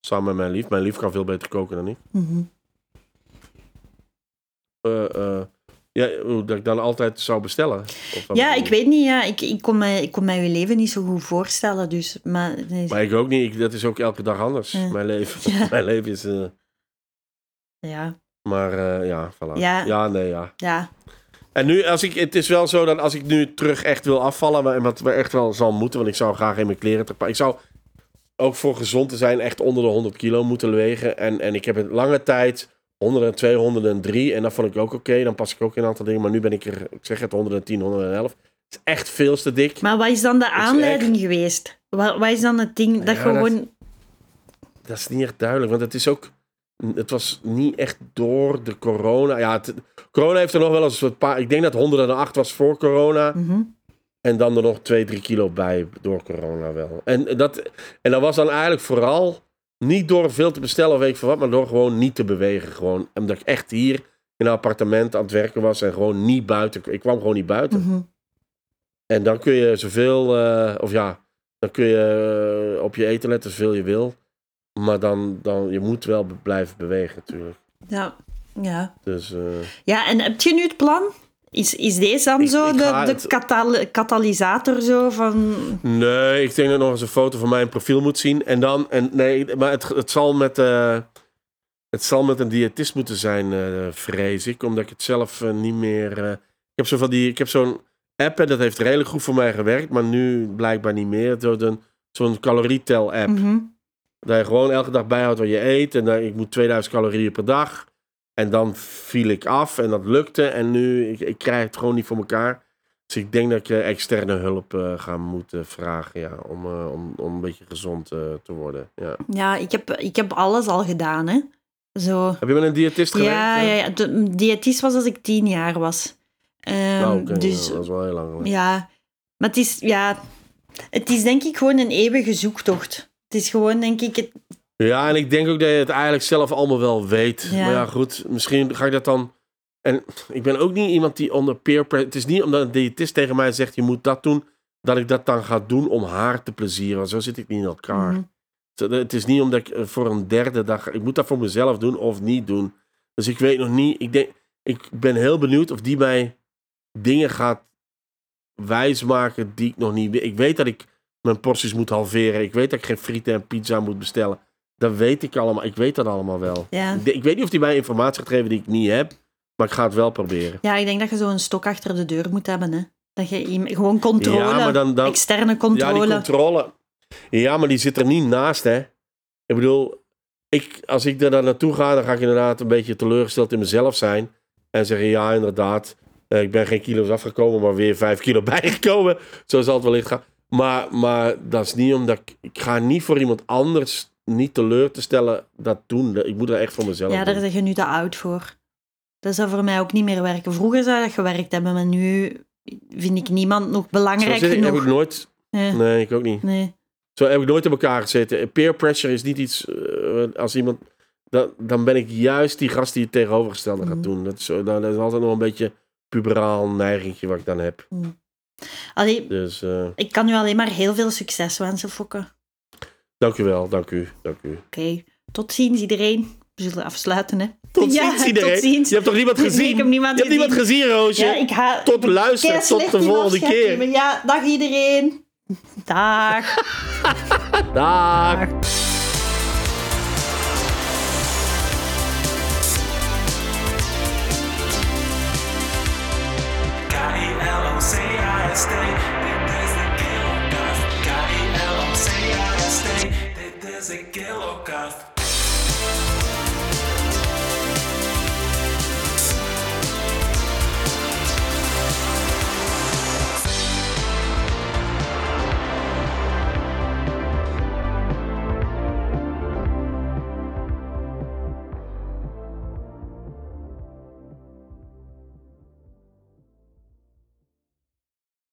Samen met mijn lief. Mijn lief kan veel beter koken dan ik. Eh, eh, ja, dat ik dan altijd zou bestellen. Ja, ik weet niet. Ja. Ik, ik, kon mij, ik kon mij je leven niet zo goed voorstellen. Dus, maar, nee, Maar ik ook niet. Ik, dat is ook elke dag anders. Ja. Mijn leven. Ja. Mijn leven is... eh, ja, maar eh, ja, voilà. Ja. ja, nee, ja. ja. En nu, als ik, het is wel zo dat als ik nu terug echt wil afvallen, en wat we echt wel zal moeten, want ik zou graag in mijn kleren te. Ik zou, ook voor gezond te zijn echt onder de 100 kilo moeten wegen. En, en ik heb een lange tijd 102, 103 en dat vond ik ook oké. Dan pas ik ook in een aantal dingen. Maar nu ben ik er, ik zeg het, 110, 111. Het is echt veel te dik. Maar wat is dan de aanleiding geweest? Wat, wat is dan het ding dat Ja, gewoon... Dat is niet echt duidelijk, want het is ook... Het was niet echt door de corona. Ja, het- corona heeft er nog wel eens een paar... Ik denk dat 108 was voor corona. Mhm. En dan er nog 2, 3 kilo bij door corona wel. En dat, en dat was dan eigenlijk vooral niet door veel te bestellen of weet ik veel wat, maar door gewoon niet te bewegen. Gewoon, omdat ik echt hier in een appartement aan het werken was en gewoon niet buiten. Ik kwam gewoon niet buiten. Mhm. En dan kun je zoveel, eh, of ja, dan kun je eh, op je eten letten zoveel je wil. Maar dan, dan, je moet wel blijven bewegen natuurlijk. Ja. Ja. Dus eh, ja, en heb je nu het plan? Is, is deze dan Ik- zo ik de, de het- katal- katalysator zo van... Nee, ik denk dat nog eens een foto van mijn profiel moet zien. En dan, en nee, maar het, het zal met, eh, het zal met een diëtist moeten zijn, eh, vrees ik. Omdat ik het zelf eh, niet meer. ik heb zo van die, ik heb zo'n app en dat heeft redelijk goed voor mij gewerkt, maar nu blijkbaar niet meer. Zo Zo'n calorietel-app. Mhm. Dat je gewoon elke dag bijhoudt wat je eet. En dan, ik moet 2000 calorieën per dag. En dan viel ik af en dat lukte. En nu, ik, ik krijg het gewoon niet voor elkaar. Dus ik denk dat ik eh, externe hulp eh, ga moeten vragen. Ja, om, eh, om, om een beetje gezond te worden. Ja. Ja, ik heb, ik heb alles al gedaan, hè. Zo. Heb je met een diëtist gewerkt? Ja, ja, ja. De diëtist was als ik tien jaar was. Ehm, Nou, dus ja, dat is wel heel lang. geleden. ja, maar het is, ja, het is denk ik gewoon een eeuwige zoektocht. Het is gewoon, denk ik, het, Ja, en ik denk ook dat je het eigenlijk zelf allemaal wel weet. Ja. Maar ja, goed, misschien ga ik dat dan... En ik ben ook niet iemand die onder peer pressure... Het is niet omdat een diëtist tegen mij zegt, je moet dat doen... dat ik dat dan ga doen om haar te plezieren. Want zo zit ik niet in elkaar. Mhm. Het is niet omdat ik eh, voor een derde dag... Ik moet dat voor mezelf doen of niet doen. Dus ik weet nog niet... Ik, denk, ik ben heel benieuwd of die mij dingen gaat wijsmaken die ik nog niet weet. Ik weet dat ik mijn porties moet halveren. Ik weet dat ik geen frieten en pizza moet bestellen. Dat weet ik allemaal. Ik weet dat allemaal wel. ja. Ik, ik weet niet of die mij informatie gaat geven die ik niet heb. Maar ik ga het wel proberen. ja, ik denk dat je zo'n stok achter de deur moet hebben, hè. Dat je gewoon controle, Ja, maar dan- dan- externe Ja, controle. die controle. Ja, maar die zit er niet naast, hè. Ik bedoel, ik, als ik dan naartoe ga, dan ga ik inderdaad een beetje teleurgesteld in mezelf zijn. En zeggen, ja, inderdaad, eh, ik ben geen kilo's afgekomen, maar weer vijf kilo bijgekomen. Zo zal het wellicht gaan. Maar, maar dat is niet omdat ik... Ik ga niet voor iemand anders niet teleur te stellen dat doen. Ik moet er echt voor mezelf Ja, daar doen. zeg je nu te oud voor. Dat zou voor mij ook niet meer werken. Vroeger zou dat gewerkt hebben, maar nu vind ik niemand nog belangrijk ik, heb genoeg. ik nooit... Nee. Nee, ik ook niet. nee. Zo heb ik nooit in elkaar gezeten. Peer pressure is niet iets eh, als iemand. Dan, dan ben ik juist die gast die het tegenovergestelde gaat doen. Dat is, dat is altijd nog een beetje puberaal neigingje wat ik dan heb. Allee, Dus eh, ik kan u alleen maar heel veel succes wensen, Fokke. Dank u wel, dank u, dank u. Oké, tot ziens iedereen. We zullen afsluiten, hè? Tot ziens iedereen. Je hebt toch niemand gezien? Je hebt niemand gezien, Roosje? Ja, ik ha tot luisteren, tot de volgende keer. Ja, dag iedereen. Dag. dag. podcast.